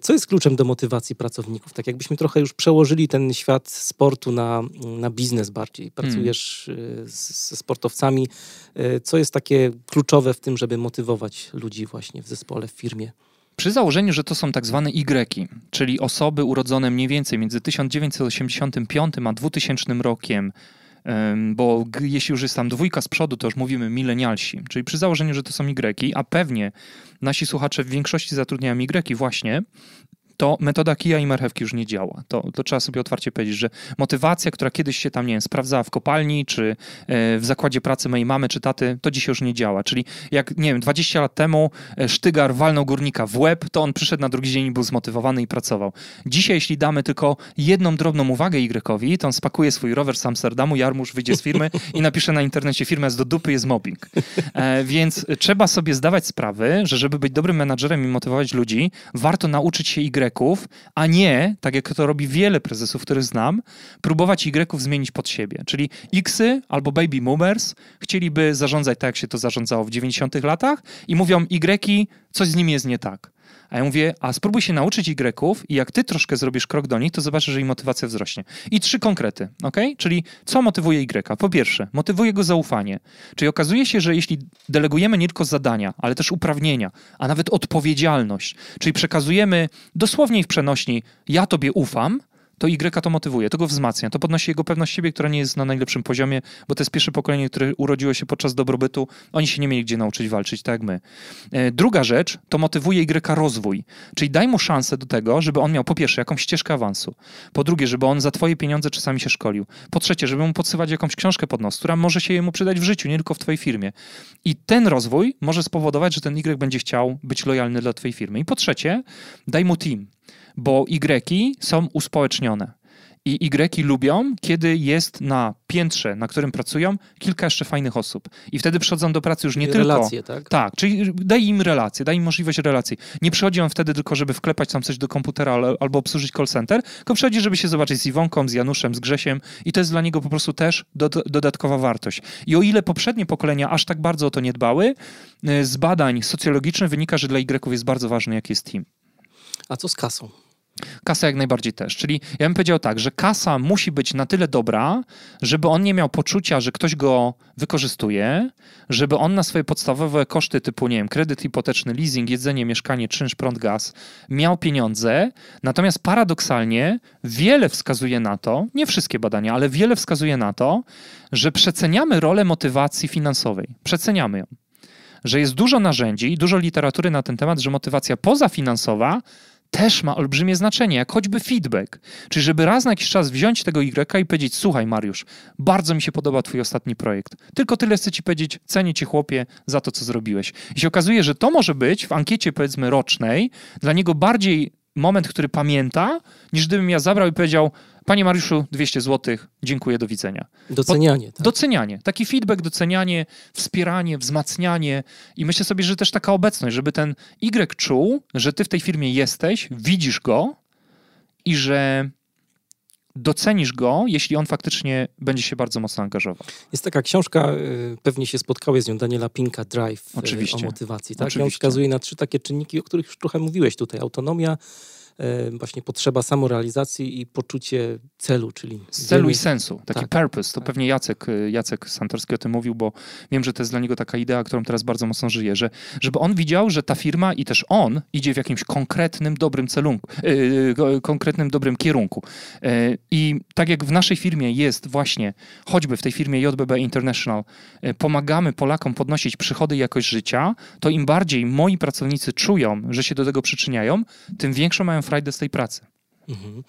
A: co jest kluczem do motywacji pracowników? Tak jakbyśmy trochę już przełożyli ten świat sportu na, na biznes bardziej. Pracujesz hmm. ze sportowcami. Y, co jest takie kluczowe w tym, żeby motywować ludzi właśnie w zespole, w firmie?
B: Przy założeniu, że to są tak zwane Y, czyli osoby urodzone mniej więcej między 1985 a 2000 rokiem, bo jeśli już jest tam dwójka z przodu, to już mówimy milenialsi, czyli przy założeniu, że to są Y, a pewnie nasi słuchacze w większości zatrudniają Y właśnie, to metoda kija i marchewki już nie działa. To, to trzeba sobie otwarcie powiedzieć, że motywacja, która kiedyś się tam, nie wiem, sprawdzała w kopalni, czy e, w zakładzie pracy mojej mamy, czy taty, to dzisiaj już nie działa. Czyli jak, nie wiem, 20 lat temu e, Sztygar walnął górnika w łeb, to on przyszedł na drugi dzień i był zmotywowany i pracował. Dzisiaj, jeśli damy tylko jedną drobną uwagę Y, to on spakuje swój rower z Amsterdamu, Jarmusz wyjdzie z firmy i napisze na internecie, firma jest do dupy, jest mobbing. E, więc trzeba sobie zdawać sprawę, że żeby być dobrym menadżerem i motywować ludzi, warto nauczyć się Y, Y-ów, a nie, tak jak to robi wiele prezesów, których znam, próbować Y-ów zmienić pod siebie. Czyli Xy albo baby boomers chcieliby zarządzać tak, jak się to zarządzało w 90 latach i mówią Y, coś z nimi jest nie tak. A ja mówię, a spróbuj się nauczyć Y i jak ty troszkę zrobisz krok do nich, to zobaczysz, że im motywacja wzrośnie. I trzy konkrety, ok? Czyli co motywuje Y? Po pierwsze, motywuje go zaufanie. Czyli okazuje się, że jeśli delegujemy nie tylko zadania, ale też uprawnienia, a nawet odpowiedzialność, czyli przekazujemy dosłownie w przenośni, ja tobie ufam, to Y to motywuje, to go wzmacnia, to podnosi jego pewność siebie, która nie jest na najlepszym poziomie, bo to jest pierwsze pokolenie, które urodziło się podczas dobrobytu, oni się nie mieli gdzie nauczyć walczyć, tak jak my. E, druga rzecz, to motywuje Y rozwój, czyli daj mu szansę do tego, żeby on miał po pierwsze jakąś ścieżkę awansu, po drugie, żeby on za twoje pieniądze czasami się szkolił, po trzecie, żeby mu podsywać jakąś książkę pod nos, która może się jemu przydać w życiu, nie tylko w twojej firmie. I ten rozwój może spowodować, że ten Y będzie chciał być lojalny dla twojej firmy. I po trzecie, daj mu team bo Y są uspołecznione. I Y lubią, kiedy jest na piętrze, na którym pracują, kilka jeszcze fajnych osób. I wtedy przychodzą do pracy już nie
A: relacje,
B: tylko.
A: Relacje, tak?
B: Tak, czyli daj im relacje, daj im możliwość relacji. Nie przychodzi on wtedy tylko, żeby wklepać tam coś do komputera albo obsłużyć call center, tylko przychodzi, żeby się zobaczyć z Iwonką, z Januszem, z Grzesiem i to jest dla niego po prostu też do, dodatkowa wartość. I o ile poprzednie pokolenia aż tak bardzo o to nie dbały, y, z badań socjologicznych wynika, że dla Y jest bardzo ważny, jaki jest team.
A: A co z kasą?
B: Kasa jak najbardziej też. Czyli ja bym powiedział tak, że kasa musi być na tyle dobra, żeby on nie miał poczucia, że ktoś go wykorzystuje, żeby on na swoje podstawowe koszty typu, nie wiem, kredyt hipoteczny, leasing, jedzenie, mieszkanie, czynsz, prąd, gaz, miał pieniądze. Natomiast paradoksalnie wiele wskazuje na to, nie wszystkie badania, ale wiele wskazuje na to, że przeceniamy rolę motywacji finansowej. Przeceniamy ją że jest dużo narzędzi dużo literatury na ten temat, że motywacja pozafinansowa też ma olbrzymie znaczenie, jak choćby feedback. Czyli żeby raz na jakiś czas wziąć tego Y i powiedzieć, słuchaj Mariusz, bardzo mi się podoba twój ostatni projekt. Tylko tyle chcę ci powiedzieć, cenię cię chłopie za to, co zrobiłeś. I się okazuje, że to może być w ankiecie powiedzmy rocznej dla niego bardziej moment, który pamięta, niż gdybym ja zabrał i powiedział, Panie Mariuszu, 200 zł, dziękuję, do widzenia.
A: Docenianie. Tak?
B: Docenianie. Taki feedback, docenianie, wspieranie, wzmacnianie. I myślę sobie, że też taka obecność, żeby ten Y czuł, że ty w tej firmie jesteś, widzisz go i że docenisz go, jeśli on faktycznie będzie się bardzo mocno angażował.
A: Jest taka książka, y, pewnie się spotkałeś z nią, Daniela Pinka, Drive y,
B: Oczywiście.
A: o motywacji. Tak? Oczywiście. on wskazuje na trzy takie czynniki, o których już trochę mówiłeś tutaj. Autonomia, właśnie potrzeba samorealizacji i poczucie celu, czyli...
B: Celu i sensu, taki tak, purpose. To tak. pewnie Jacek, e, Jacek Santorski o tym mówił, bo wiem, że to jest dla niego taka idea, którą teraz bardzo mocno żyje, że żeby on widział, że ta firma i też on idzie w jakimś konkretnym, dobrym celunku, yy, konkretnym, dobrym kierunku. Yy, I tak jak w naszej firmie jest właśnie, choćby w tej firmie JBB International, yy, pomagamy Polakom podnosić przychody i jakość życia, to im bardziej moi pracownicy czują, że się do tego przyczyniają, tym większą mają frajdę z tej pracy. Mhm.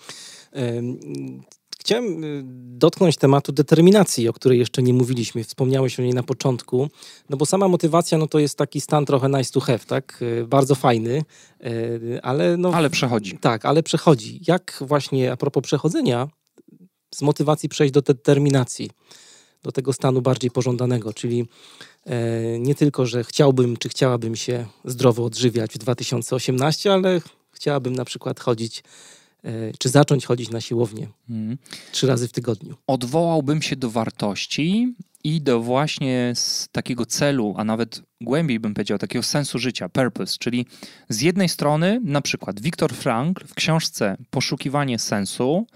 A: Chciałem y, dotknąć tematu determinacji, o której jeszcze nie mówiliśmy. Wspomniałeś o niej na początku. No bo sama motywacja no to jest taki stan trochę nice to have, tak? Y, bardzo fajny, y, ale no...
B: Ale przechodzi.
A: Tak, ale przechodzi. Jak właśnie a propos przechodzenia, z motywacji przejść do determinacji, do tego stanu bardziej pożądanego, czyli e, nie tylko, że chciałbym czy chciałabym się zdrowo odżywiać w 2018, ale chciałabym na przykład chodzić, e, czy zacząć chodzić na siłownię hmm. trzy razy w tygodniu.
B: Odwołałbym się do wartości i do właśnie z takiego celu, a nawet głębiej bym powiedział, takiego sensu życia, purpose, czyli z jednej strony na przykład Viktor Frankl w książce Poszukiwanie sensu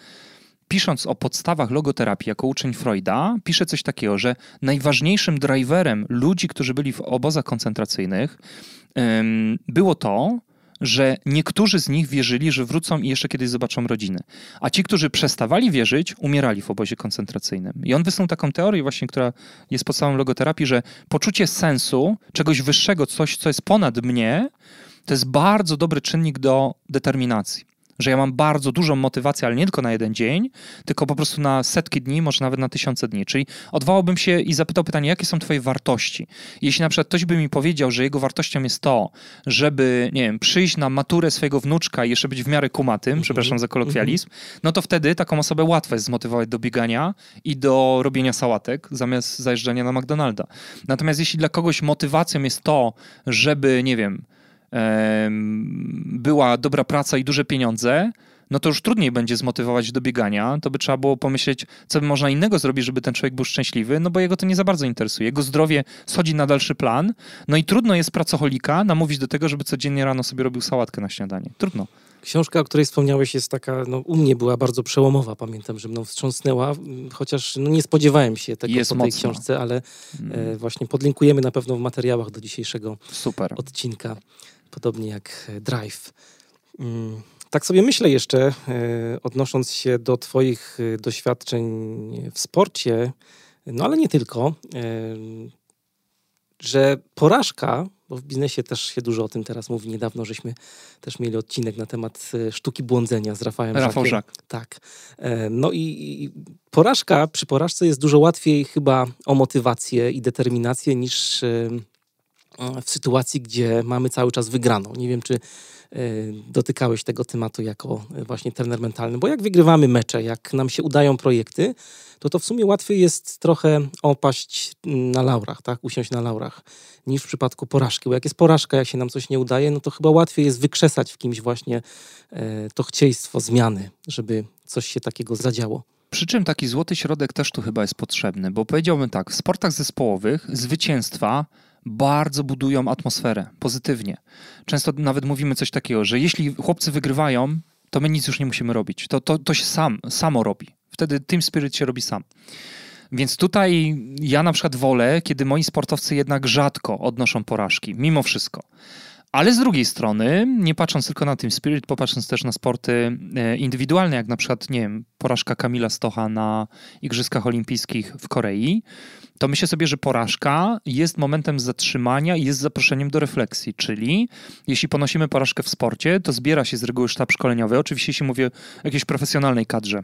B: pisząc o podstawach logoterapii jako uczeń Freuda, pisze coś takiego, że najważniejszym driverem ludzi, którzy byli w obozach koncentracyjnych, było to, że niektórzy z nich wierzyli, że wrócą i jeszcze kiedyś zobaczą rodziny. A ci, którzy przestawali wierzyć, umierali w obozie koncentracyjnym. I on wysnuł taką teorię właśnie, która jest podstawą logoterapii, że poczucie sensu, czegoś wyższego, coś, co jest ponad mnie, to jest bardzo dobry czynnik do determinacji że ja mam bardzo dużą motywację, ale nie tylko na jeden dzień, tylko po prostu na setki dni, może nawet na tysiące dni. Czyli odwołałbym się i zapytał pytanie, jakie są twoje wartości? Jeśli na przykład ktoś by mi powiedział, że jego wartością jest to, żeby, nie wiem, przyjść na maturę swojego wnuczka i jeszcze być w miarę kumatym, mm -hmm. przepraszam za kolokwializm, mm -hmm. no to wtedy taką osobę łatwo jest zmotywować do biegania i do robienia sałatek, zamiast zajeżdżania na McDonalda. Natomiast jeśli dla kogoś motywacją jest to, żeby, nie wiem, była dobra praca i duże pieniądze, no to już trudniej będzie zmotywować do biegania. To by trzeba było pomyśleć, co by można innego zrobić, żeby ten człowiek był szczęśliwy, no bo jego to nie za bardzo interesuje. Jego zdrowie schodzi na dalszy plan, no i trudno jest pracoholika namówić do tego, żeby codziennie rano sobie robił sałatkę na śniadanie. Trudno.
A: Książka, o której wspomniałeś, jest taka, no, u mnie była bardzo przełomowa. Pamiętam, że mną wstrząsnęła, chociaż no, nie spodziewałem się tego jest po tej mocno. książce, ale mm. e, właśnie podlinkujemy na pewno w materiałach do dzisiejszego
B: Super.
A: odcinka. Podobnie jak e, Drive. Mm. Tak sobie myślę jeszcze, e, odnosząc się do Twoich e, doświadczeń w sporcie, no ale nie tylko, że porażka, bo w biznesie też się dużo o tym teraz mówi, niedawno żeśmy też mieli odcinek na temat sztuki błądzenia z Rafałem
B: Rafał Żak.
A: Tak. No i porażka, przy porażce jest dużo łatwiej chyba o motywację i determinację niż w sytuacji, gdzie mamy cały czas wygraną. Nie wiem, czy Y, dotykałeś tego tematu jako y, właśnie trener mentalny, bo jak wygrywamy mecze, jak nam się udają projekty, to to w sumie łatwiej jest trochę opaść na laurach, tak, usiąść na laurach, niż w przypadku porażki, bo jak jest porażka, jak się nam coś nie udaje, no to chyba łatwiej jest wykrzesać w kimś właśnie e, to chcieństwo zmiany, żeby coś się takiego zadziało.
B: Przy czym taki złoty środek też tu chyba jest potrzebny, bo powiedziałbym tak, w sportach zespołowych zwycięstwa bardzo budują atmosferę pozytywnie. Często nawet mówimy coś takiego, że jeśli chłopcy wygrywają, to my nic już nie musimy robić. To, to, to się sam, samo robi. Wtedy Team Spirit się robi sam. Więc tutaj ja na przykład wolę, kiedy moi sportowcy jednak rzadko odnoszą porażki, mimo wszystko. Ale z drugiej strony, nie patrząc tylko na Team Spirit, popatrząc też na sporty e, indywidualne, jak na przykład, nie wiem, porażka Kamila Stocha na Igrzyskach Olimpijskich w Korei, to myślę sobie, że porażka jest momentem zatrzymania i jest zaproszeniem do refleksji. Czyli jeśli ponosimy porażkę w sporcie, to zbiera się z reguły sztab szkoleniowy. Oczywiście, jeśli mówię o jakiejś profesjonalnej kadrze,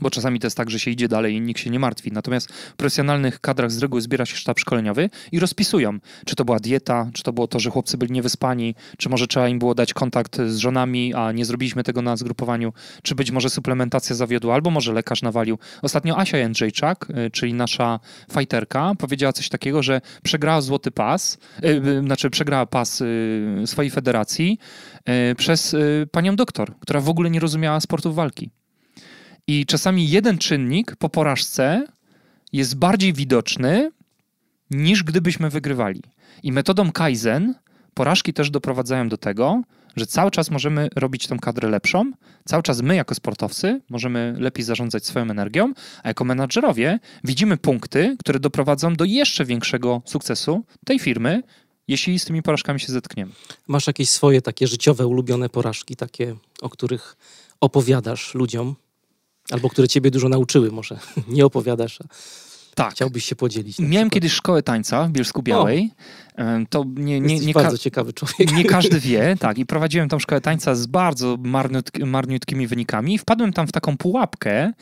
B: bo czasami to jest tak, że się idzie dalej i nikt się nie martwi. Natomiast w profesjonalnych kadrach z reguły zbiera się sztab szkoleniowy i rozpisują, czy to była dieta, czy to było to, że chłopcy byli niewyspani, czy może trzeba im było dać kontakt z żonami, a nie zrobiliśmy tego na zgrupowaniu, czy być może suplementacja zawiodła, albo może lekarz nawalił. Ostatnio Asia Jędrzejczak, y, czyli nasza fajterka, powiedziała coś takiego, że przegrała złoty pas, yy, znaczy przegrała pas yy, swojej federacji yy, przez y, panią doktor, która w ogóle nie rozumiała sportów walki. I czasami jeden czynnik po porażce jest bardziej widoczny niż gdybyśmy wygrywali. I metodą Kaizen porażki też doprowadzają do tego, że cały czas możemy robić tą kadrę lepszą, cały czas my jako sportowcy możemy lepiej zarządzać swoją energią, a jako menadżerowie widzimy punkty, które doprowadzą do jeszcze większego sukcesu tej firmy, jeśli z tymi porażkami się zetkniemy.
A: Masz jakieś swoje takie życiowe, ulubione porażki, takie, o których opowiadasz ludziom? Albo które ciebie dużo nauczyły, może nie opowiadasz. Tak. Chciałbyś się podzielić.
B: Miałem kiedyś szkołę tańca w Bielsku Białej. O. To nie, nie, nie
A: bardzo ciekawy człowiek.
B: Nie każdy wie, tak. I prowadziłem tą szkołę tańca z bardzo marniutkimi wynikami. Wpadłem tam w taką pułapkę,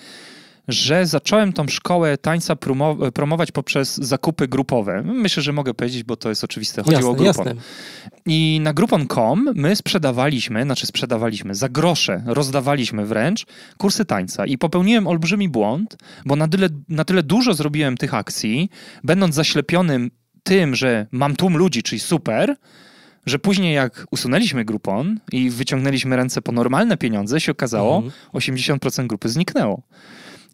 B: że zacząłem tą szkołę tańca promować poprzez zakupy grupowe. Myślę, że mogę powiedzieć, bo to jest oczywiste. Chodziło jasne, o Groupon. Jasne. I na Groupon.com my sprzedawaliśmy, znaczy sprzedawaliśmy, za grosze rozdawaliśmy wręcz kursy tańca. I popełniłem olbrzymi błąd, bo na tyle, na tyle dużo zrobiłem tych akcji, będąc zaślepionym tym, że mam tłum ludzi, czyli super, że później jak usunęliśmy Groupon i wyciągnęliśmy ręce po normalne pieniądze, się okazało, mhm. 80% grupy zniknęło.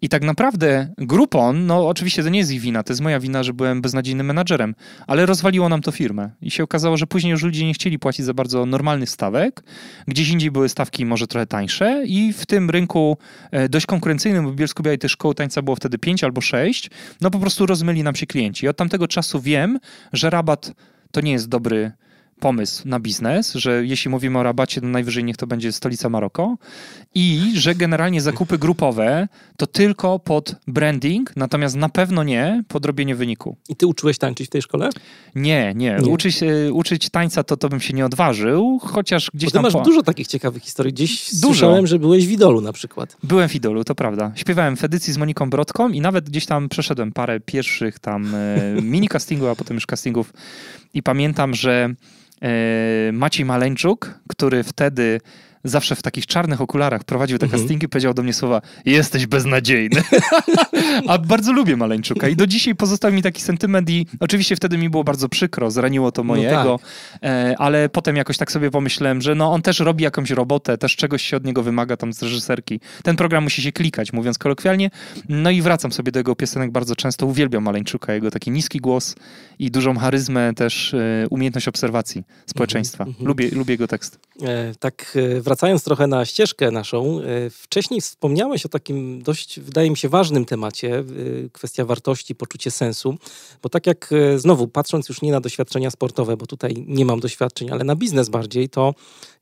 B: I tak naprawdę Groupon, no oczywiście to nie jest ich wina, to jest moja wina, że byłem beznadziejnym menadżerem, ale rozwaliło nam to firmę. I się okazało, że później już ludzie nie chcieli płacić za bardzo normalnych stawek. Gdzieś indziej były stawki może trochę tańsze i w tym rynku e, dość konkurencyjnym, bo w Bielsku Białej też szkoły tańca było wtedy 5 albo 6, no po prostu rozmyli nam się klienci. I od tamtego czasu wiem, że rabat to nie jest dobry pomysł na biznes, że jeśli mówimy o rabacie, to najwyżej niech to będzie stolica Maroko i że generalnie zakupy grupowe to tylko pod branding, natomiast na pewno nie pod robienie wyniku.
A: I ty uczyłeś tańczyć w tej szkole?
B: Nie, nie. nie. Uczyć, uczyć tańca to, to bym się nie odważył, chociaż gdzieś Bo ty tam...
A: masz
B: po...
A: dużo takich ciekawych historii. Gdzieś dużo. słyszałem, że byłeś w Idolu na przykład.
B: Byłem w Idolu, to prawda. Śpiewałem w edycji z Moniką Brodką i nawet gdzieś tam przeszedłem parę pierwszych tam e, mini castingu, a potem już castingów i pamiętam, że E, Maciej Maleńczuk, który wtedy zawsze w takich czarnych okularach prowadził te mhm. castingi, powiedział do mnie słowa jesteś beznadziejny. A bardzo lubię Maleńczuka i do dzisiaj pozostał mi taki sentyment i oczywiście wtedy mi było bardzo przykro, zraniło to mojego, no tak. E, ale potem jakoś tak sobie pomyślałem, że no on też robi jakąś robotę, też czegoś się od niego wymaga tam z reżyserki. Ten program musi się klikać, mówiąc kolokwialnie. No i wracam sobie do jego piosenek bardzo często. Uwielbiam Maleńczuka, jego taki niski głos i dużą charyzmę, też e, umiejętność obserwacji społeczeństwa. Mm -hmm. Lubię, lubię jego tekst.
A: E, tak e, wracając trochę na ścieżkę naszą, e, wcześniej wspomniałeś o takim dość, wydaje mi się, ważnym temacie, e, kwestia wartości, poczucie sensu, bo tak jak e, znowu, patrząc już nie na doświadczenia sportowe, bo tutaj nie mam doświadczeń, ale na biznes bardziej, to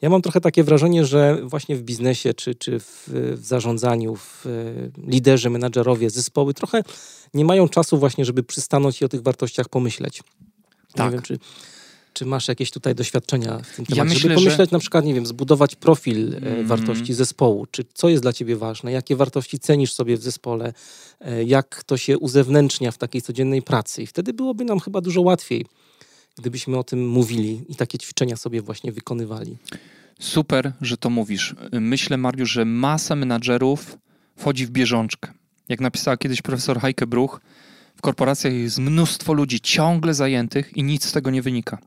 A: ja mam trochę takie wrażenie, że właśnie w biznesie czy, czy w, w zarządzaniu, w liderzy, menadżerowie, zespoły trochę nie mają czasu właśnie, żeby przystanąć i o tych wartościach pomyśleć. Tak. Nie wiem, czy, czy masz jakieś tutaj doświadczenia w tym temacie, ja myślę, żeby pomyśleć że... na przykład, nie wiem, zbudować profil mm. wartości zespołu, czy co jest dla ciebie ważne, jakie wartości cenisz sobie w zespole, e, jak to się uzewnętrznia w takiej codziennej pracy i wtedy byłoby nam chyba dużo łatwiej, gdybyśmy o tym mówili i takie ćwiczenia sobie właśnie wykonywali.
B: Super, że to mówisz. Myślę, Mariusz, że masa menadżerów wchodzi w bieżączkę. Jak napisała kiedyś profesor Heike Bruch, w korporacjach jest mnóstwo ludzi ciągle zajętych i nic z tego nie wynika.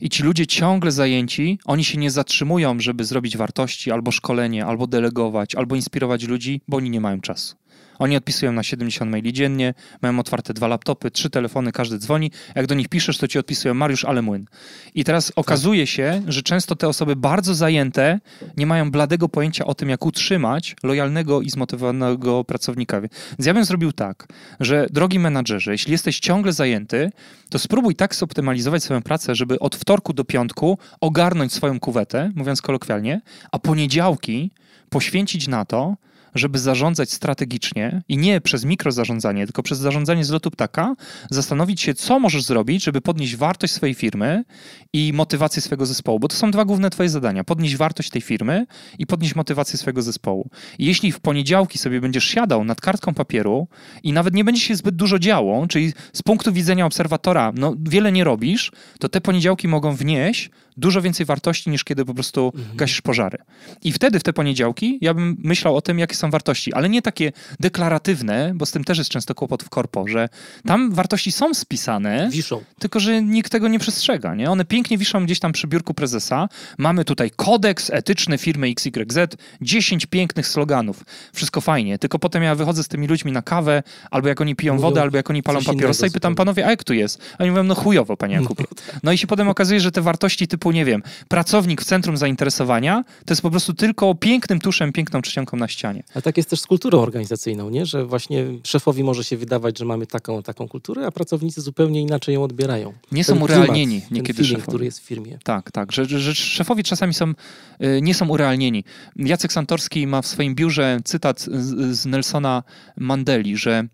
B: I ci ludzie ciągle zajęci, oni się nie zatrzymują, żeby zrobić wartości, albo szkolenie, albo delegować, albo inspirować ludzi, bo oni nie mają czasu. Oni odpisują na 70 maili dziennie, mają otwarte dwa laptopy, trzy telefony, każdy dzwoni. Jak do nich piszesz, to ci odpisują Mariusz, ale młyn. I teraz okazuje się, że często te osoby bardzo zajęte nie mają bladego pojęcia o tym, jak utrzymać lojalnego i zmotywowanego pracownika. Więc ja bym zrobił tak, że drogi menadżerze, jeśli jesteś ciągle zajęty, to spróbuj tak zoptymalizować swoją pracę, żeby od wtorku do piątku ogarnąć swoją kuwetę, mówiąc kolokwialnie, a poniedziałki poświęcić na to, żeby zarządzać strategicznie i nie przez mikrozarządzanie, tylko przez zarządzanie z lotu ptaka, zastanowić się, co możesz zrobić, żeby podnieść wartość swojej firmy i motywację swojego zespołu, bo to są dwa główne twoje zadania. Podnieść wartość tej firmy i podnieść motywację swojego zespołu. I jeśli w poniedziałki sobie będziesz siadał nad kartką papieru i nawet nie będzie się zbyt dużo działo, czyli z punktu widzenia obserwatora, no wiele nie robisz, to te poniedziałki mogą wnieść dużo więcej wartości niż kiedy po prostu mhm. gasisz pożary. I wtedy w te poniedziałki ja bym myślał o tym, jakie są wartości, ale nie takie deklaratywne, bo z tym też jest często kłopot w korpo, że tam wartości są spisane,
A: wiszą.
B: tylko że nikt tego nie przestrzega. Nie? One pięknie wiszą gdzieś tam przy biurku prezesa. Mamy tutaj kodeks etyczny firmy XYZ, 10 pięknych sloganów. Wszystko fajnie, tylko potem ja wychodzę z tymi ludźmi na kawę, albo jak oni piją Mówią wodę, albo jak oni palą papierosa i pytam panowie, a jak tu jest? A oni mówią, no chujowo, panie Jakubie. No i się potem okazuje, że te wartości typu typu, nie wiem, pracownik w centrum zainteresowania, to jest po prostu tylko pięknym tuszem, piękną czcionką na ścianie.
A: Ale tak jest też z kulturą organizacyjną, nie? że właśnie szefowi może się wydawać, że mamy taką, taką kulturę, a pracownicy zupełnie inaczej ją odbierają.
B: Nie ten są urealnieni klimat, niekiedy
A: feeling, który jest w firmie.
B: Tak, tak, że, że, że szefowie czasami są, y, nie są urealnieni. Jacek Santorski ma w swoim biurze cytat z, z Nelsona Mandeli, że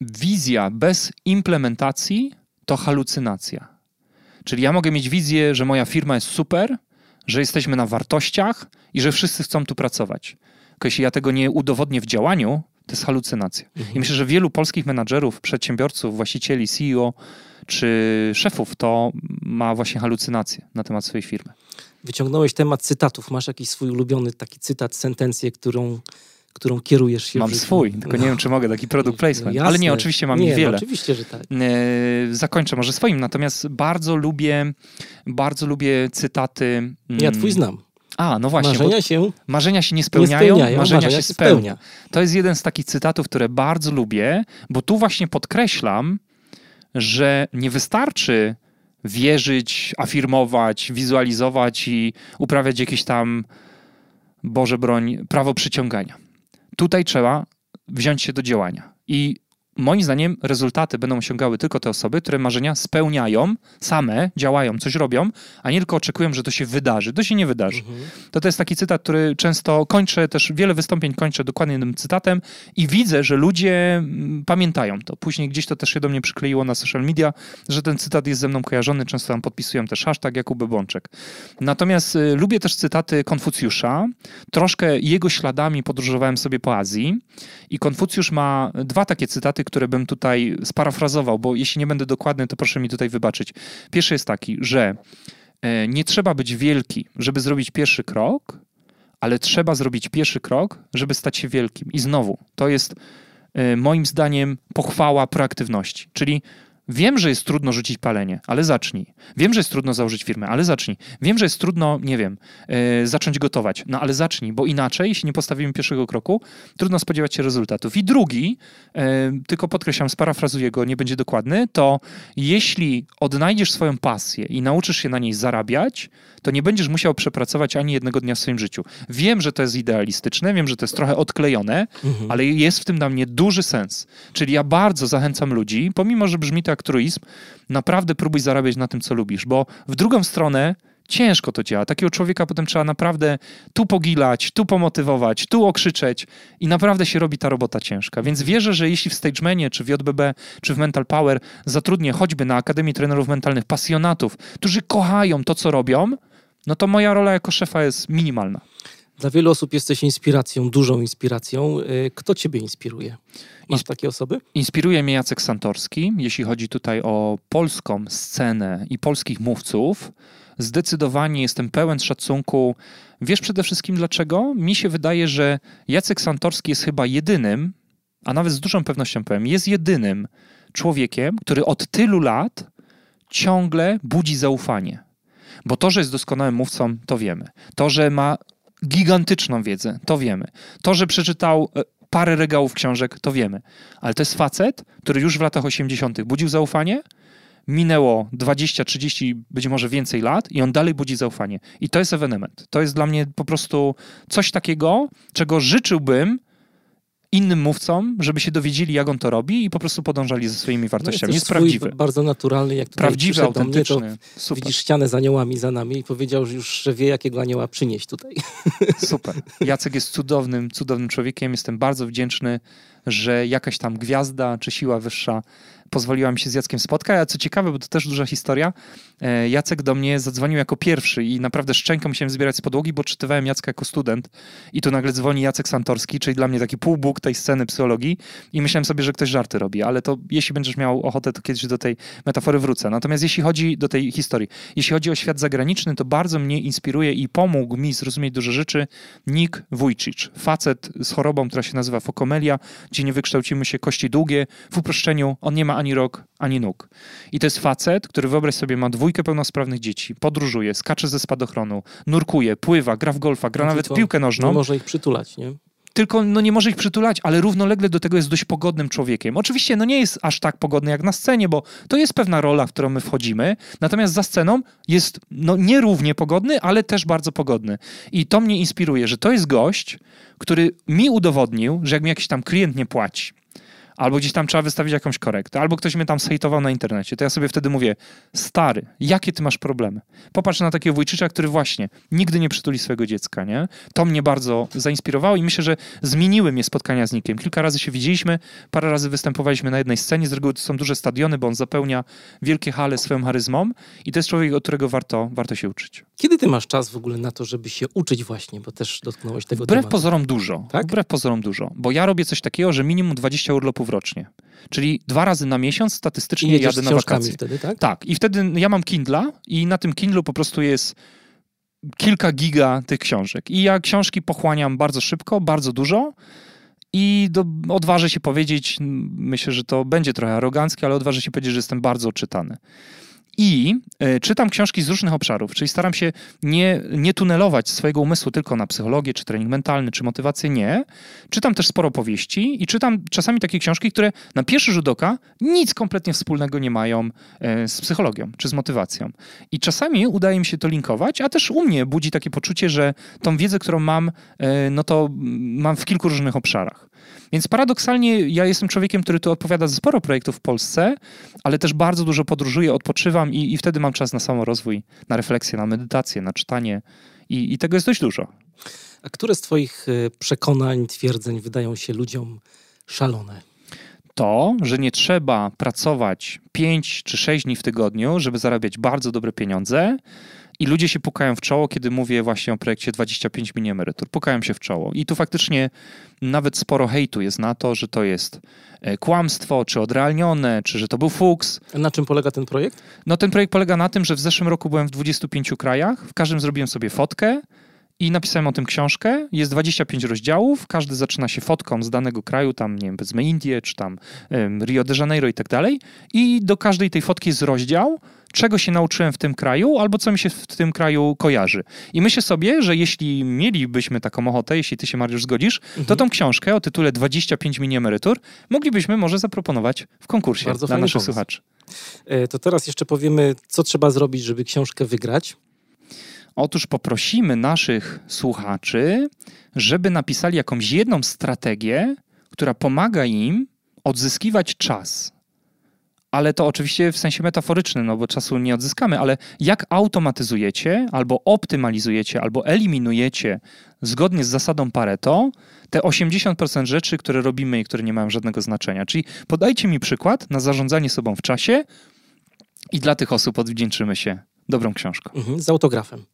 B: wizja bez implementacji to halucynacja. Czyli ja mogę mieć wizję, że moja firma jest super, że jesteśmy na wartościach i że wszyscy chcą tu pracować. Tylko jeśli ja tego nie udowodnię w działaniu, to jest halucynacja. Mhm. I myślę, że wielu polskich menadżerów, przedsiębiorców, właścicieli, CEO czy szefów to ma właśnie halucynacje na temat swojej firmy.
A: Wyciągnąłeś temat cytatów. Masz jakiś swój ulubiony taki cytat, sentencję, którą którą kierujesz się.
B: Mam swój, tylko nie wiem, czy mogę taki product placement. No ale nie, oczywiście mam nie, ich wiele. No
A: oczywiście, że tak. E,
B: zakończę może swoim, natomiast bardzo lubię, bardzo lubię cytaty.
A: Ja twój znam.
B: A, no właśnie.
A: Marzenia się,
B: marzenia się nie spełniają, nie spełniają marzenia, marzenia, się spełnia. spełnia. To jest jeden z takich cytatów, które bardzo lubię, bo tu właśnie podkreślam, że nie wystarczy wierzyć, afirmować, wizualizować i uprawiać jakieś tam, Boże broń, prawo przyciągania. Tutaj trzeba wziąć się do działania. I moim zdaniem rezultaty będą osiągały tylko te osoby, które marzenia spełniają, same działają, coś robią, a nie tylko oczekują, że to się wydarzy. To się nie wydarzy. Mhm. To to jest taki cytat, który często kończę, też wiele wystąpień kończę dokładnie tym cytatem i widzę, że ludzie mm, pamiętają to. Później gdzieś to też się do mnie przykleiło na social media, że ten cytat jest ze mną kojarzony, często tam podpisują też hashtag Jakub Bączek. Natomiast y, lubię też cytaty Konfucjusza. Troszkę jego śladami podróżowałem sobie po Azji i Konfucjusz ma dwa takie cytaty, które bym tutaj sparafrazował, bo jeśli nie będę dokładny, to proszę mi tutaj wybaczyć. Pierwszy jest taki, że e, nie trzeba być wielki, żeby zrobić pierwszy krok, ale trzeba zrobić pierwszy krok, żeby stać się wielkim. I znowu, to jest e, moim zdaniem pochwała proaktywności. Czyli Wiem, że jest trudno rzucić palenie, ale zacznij. Wiem, że jest trudno założyć firmę, ale zacznij. Wiem, że jest trudno, nie wiem, yy, zacząć gotować, no ale zacznij, bo inaczej, jeśli nie postawimy pierwszego kroku, trudno spodziewać się rezultatów. I drugi, yy, tylko podkreślam, sparafrazuję go, nie będzie dokładny, to jeśli odnajdziesz swoją pasję i nauczysz się na niej zarabiać, to nie będziesz musiał przepracować ani jednego dnia w swoim życiu. Wiem, że to jest idealistyczne, wiem, że to jest trochę odklejone, mhm. ale jest w tym dla mnie duży sens. Czyli ja bardzo zachęcam ludzi, pomimo, że brzmi to jak truizm, naprawdę próbuj zarabiać na tym, co lubisz, bo w drugą stronę ciężko to działa. Takiego człowieka potem trzeba naprawdę tu pogilać, tu pomotywować, tu okrzyczeć i naprawdę się robi ta robota ciężka. Więc wierzę, że jeśli w StageManie, czy w JBB, czy w Mental Power zatrudnię choćby na Akademii Trenerów Mentalnych pasjonatów, którzy kochają to, co robią, no to moja rola jako szefa jest minimalna.
A: Dla wielu osób jesteś inspiracją, dużą inspiracją. Y, kto ciebie inspiruje? Masz takie osoby?
B: Inspiruje mnie Jacek Santorski, jeśli chodzi tutaj o polską scenę i polskich mówców. Zdecydowanie jestem pełen szacunku. Wiesz przede wszystkim dlaczego? Mi się wydaje, że Jacek Santorski jest chyba jedynym, a nawet z dużą pewnością powiem, jest jedynym człowiekiem, który od tylu lat ciągle budzi zaufanie. Bo to, że jest doskonałym mówcą, to wiemy. To, że ma gigantyczną wiedzę, to wiemy. To, że przeczytał e, parę regałów książek, to wiemy. Ale to jest facet, który już w latach 80. budził zaufanie, minęło 20, 30, być może więcej lat i on dalej budzi zaufanie. I to jest ewenement. To jest dla mnie po prostu coś takiego, czego życzyłbym innym mówcom, żeby się dowiedzieli, jak on to robi i po prostu podążali ze swoimi wartościami. No jest, jest prawdziwy.
A: Bardzo naturalny, jak
B: tutaj Prawdziwy, autentyczny. Mnie,
A: Super. Widzisz ścianę z aniołami za nami i powiedział że już, że wie, jakiego anioła przynieść tutaj.
B: Super. Jacek jest cudownym, cudownym człowiekiem. Jestem bardzo wdzięczny, że jakaś tam gwiazda czy siła wyższa pozwoliła mi się z Jackiem spotkać, a co ciekawe, bo to też duża historia, e, Jacek do mnie zadzwonił jako pierwszy i naprawdę szczęką musiałem zbierać z podłogi, bo czytywałem Jacka jako student i tu nagle dzwoni Jacek Santorski, czyli dla mnie taki półbóg tej sceny psychologii i myślałem sobie, że ktoś żarty robi, ale to jeśli będziesz miał ochotę, to kiedyś do tej metafory wrócę. Natomiast jeśli chodzi do tej historii, jeśli chodzi o świat zagraniczny, to bardzo mnie inspiruje i pomógł mi zrozumieć duże rzeczy Nick Vujicic, facet z chorobą, która się nazywa fokomelia, gdzie nie wykształcimy się kości długie. W uproszczeniu on nie ma ani rok, ani nóg. I to jest facet, który wyobraź sobie ma dwójkę pełnosprawnych dzieci, podróżuje, skacze ze spadochronu, nurkuje, pływa, gra w golfa, gra no nawet w piłkę nożną.
A: Nie może ich przytulać, nie?
B: tylko no, nie może ich przytulać, ale równolegle do tego jest dość pogodnym człowiekiem. Oczywiście no, nie jest aż tak pogodny jak na scenie, bo to jest pewna rola, w którą my wchodzimy, natomiast za sceną jest no, nierównie pogodny, ale też bardzo pogodny. I to mnie inspiruje, że to jest gość, który mi udowodnił, że jak mi jakiś tam klient nie płaci, albo gdzieś tam trzeba wystawić jakąś korektę, albo ktoś mnie tam zhejtował na internecie, to ja sobie wtedy mówię, stary, jakie ty masz problemy? Popatrz na takiego wujczycza, który właśnie nigdy nie przytuli swojego dziecka, nie? To mnie bardzo zainspirowało i myślę, że zmieniły mnie spotkania z Nikiem. Kilka razy się widzieliśmy, parę razy występowaliśmy na jednej scenie, z reguły to są duże stadiony, bo on zapełnia wielkie hale swoją charyzmą i to jest człowiek, od którego warto, warto się uczyć.
A: Kiedy ty masz czas w ogóle na to, żeby się uczyć właśnie, bo też dotknąłeś tego
B: Wbrew
A: tematu.
B: pozorom dużo. Tak? Wbrew pozorom dużo, bo ja robię coś takiego, że minimum 20 urlopów rocznie. Czyli dwa razy na miesiąc statystycznie jadę na wakacje.
A: wtedy, tak?
B: Tak. I wtedy ja mam Kindla i na tym Kindlu po prostu jest kilka giga tych książek. I ja książki pochłaniam bardzo szybko, bardzo dużo. I do, odważę się powiedzieć, myślę, że to będzie trochę aroganckie, ale odważę się powiedzieć, że jestem bardzo czytany. I e, czytam książki z różnych obszarów, czyli staram się nie, nie tunelować swojego umysłu tylko na psychologię, czy trening mentalny, czy motywację. Nie. Czytam też sporo powieści i czytam czasami takie książki, które na pierwszy rzut oka nic kompletnie wspólnego nie mają e, z psychologią, czy z motywacją. I czasami udaje mi się to linkować, a też u mnie budzi takie poczucie, że tą wiedzę, którą mam, e, no to mam w kilku różnych obszarach. Więc paradoksalnie ja jestem człowiekiem, który tu odpowiada za sporo projektów w Polsce, ale też bardzo dużo podróżuję, odpoczywam i, i wtedy mam czas na samorozwój, na refleksję, na medytację, na czytanie i, i tego jest dość dużo.
A: A które z Twoich e, przekonań, twierdzeń wydają się ludziom szalone?
B: To, że nie trzeba pracować 5 czy 6 dni w tygodniu, żeby zarabiać bardzo dobre pieniądze, I ludzie się pukają w czoło, kiedy mówię właśnie o projekcie 25 mini emerytur. Pukają się w czoło. I tu faktycznie nawet sporo hejtu jest na to, że to jest e, kłamstwo, czy odrealnione, czy że to był fuks.
A: Na czym polega ten projekt?
B: No ten projekt polega na tym, że w zeszłym roku byłem w 25 krajach, w każdym zrobiłem sobie fotkę, i napisałem o tym książkę. Jest 25 rozdziałów, każdy zaczyna się fotką z danego kraju, tam nie wiem, powiedzmy Indie, czy tam um, Rio de Janeiro i tak dalej. I do każdej tej fotki jest rozdział, czego się nauczyłem w tym kraju, albo co mi się w tym kraju kojarzy. I myślę sobie, że jeśli mielibyśmy taką ochotę, jeśli ty się, Mariusz, zgodzisz, mhm. to tą książkę o tytule 25 mini emerytur moglibyśmy może zaproponować w konkursie Bardzo dla naszych pomysł. słuchaczy.
A: E, to teraz jeszcze powiemy, co trzeba zrobić, żeby książkę wygrać.
B: Otóż poprosimy naszych słuchaczy, żeby napisali jakąś jedną strategię, która pomaga im odzyskiwać czas. Ale to oczywiście w sensie metaforycznym, no bo czasu nie odzyskamy, ale jak automatyzujecie, albo optymalizujecie, albo eliminujecie zgodnie z zasadą Pareto te 80% rzeczy, które robimy i które nie mają żadnego znaczenia. Czyli podajcie mi przykład na zarządzanie sobą w czasie i dla tych osób odwdzięczymy się dobrą książką.
A: Mhm, z autografem.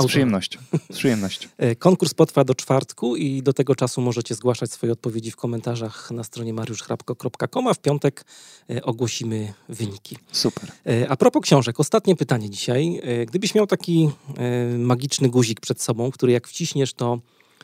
B: Z przyjemnością. Z przyjemnością.
A: E, konkurs potrwa do czwartku i do tego czasu możecie zgłaszać swoje odpowiedzi w komentarzach na stronie mariuszchrapko.com, a w piątek e, ogłosimy wyniki.
B: Super.
A: E, a propos książek, ostatnie pytanie dzisiaj. Gdybyś miał taki magiczny guzik przed sobą, który jak wciśniesz, to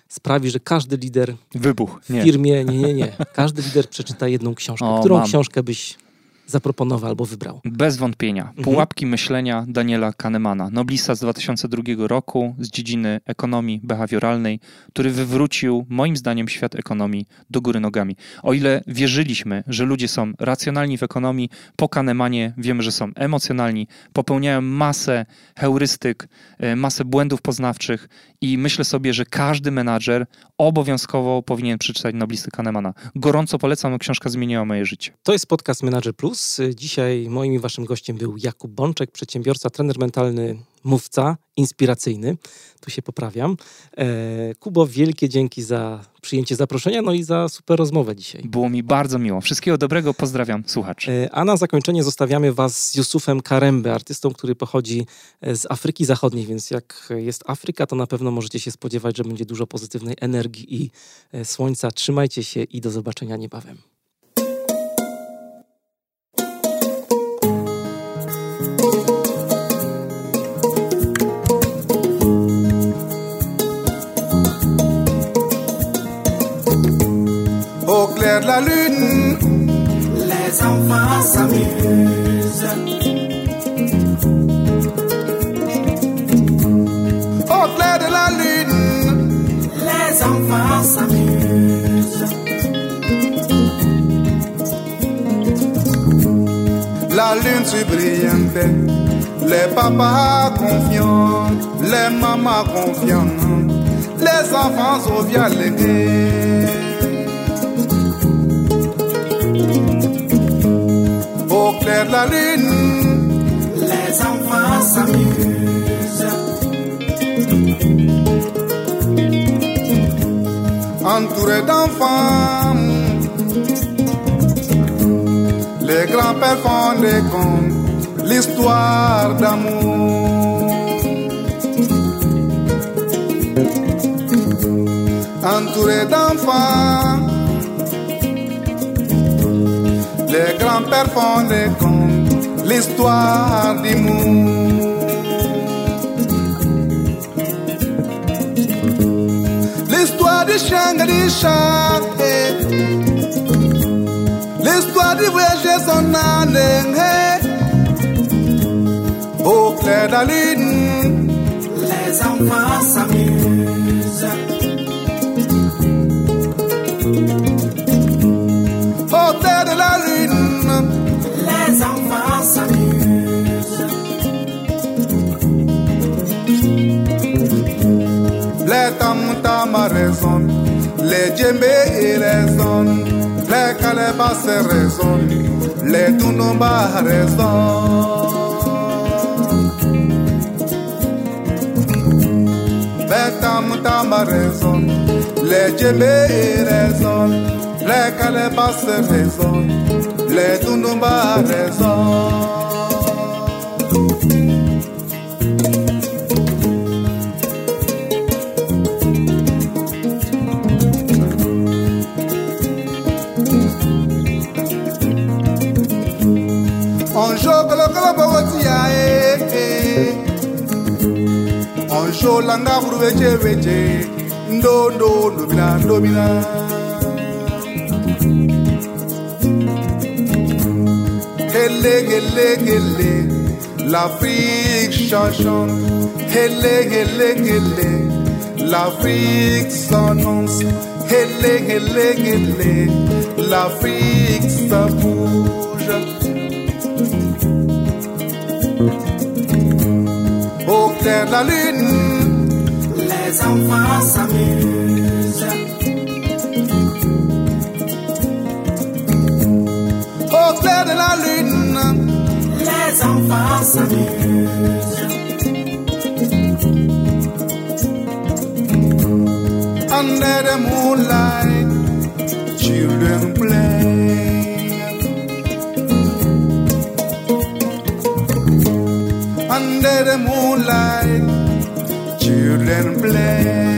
A: sprawi, że każdy lider
B: Wybuch.
A: w firmie, nie, nie, nie, każdy lider przeczyta jedną książkę. O, Którą mam. książkę byś zaproponował albo wybrał?
B: Bez wątpienia. Mhm. Pułapki mhm. myślenia Daniela Kahnemana, noblista z 2002 roku z dziedziny ekonomii behawioralnej, który wywrócił, moim zdaniem, świat ekonomii do góry nogami. O ile wierzyliśmy, że ludzie są racjonalni w ekonomii, po Kahnemanie wiemy, że są emocjonalni, popełniają masę heurystyk, e, masę błędów poznawczych i myślę sobie, że każdy menadżer obowiązkowo powinien przeczytać noblisty Kahnemana. Gorąco polecam, książka zmieniła moje życie.
A: To jest podcast Manager Plus. Dzisiaj moim i waszym gościem był Jakub Bączek, przedsiębiorca, trener mentalny, mówca, inspiracyjny. Tu się poprawiam. E, Kubo, wielkie dzięki za przyjęcie zaproszenia, no i za super rozmowę dzisiaj.
B: Było mi bardzo miło. Wszystkiego dobrego, pozdrawiam słuchaczy.
A: E, a na zakończenie zostawiamy was z Jusufem Karembe, artystą, który pochodzi e, z Afryki Zachodniej, więc jak jest Afryka, to na pewno możecie się spodziewać, że będzie dużo pozytywnej energii i słońca. Trzymajcie się i do zobaczenia niebawem.
C: Clair de la lune, les enfants s'amusent. Au clair de la lune, les enfants s'amusent. La lune si brillante, les papas confiants, les mamans confiants, les enfants joviales. au clair la lune, les enfants s'amusent. Entourés d'enfants, les grands-pères font des contes, l'histoire d'amour. Entourés d'enfants, les grands-pères font des contes, l'histoire d'amour. L'histoire de Shangri L'histoire du voyage son année. Au clair de lune, les enfants Le résonnent, les le et les zones, les calebasses résonnent, les tunombas résonnent. Les tamtama résonnent, les djembés et les zones, le calebasses résonnent, les tunombas. Solanga kuru veche veche ndondo ndobina ndobina Hele hele hele l'Afrique chanchante Hele hele hele l'Afrique Hele hele hele l'Afrique ça bouge Au clair de la lune Under the moonlight Children play Under the moonlight and bless.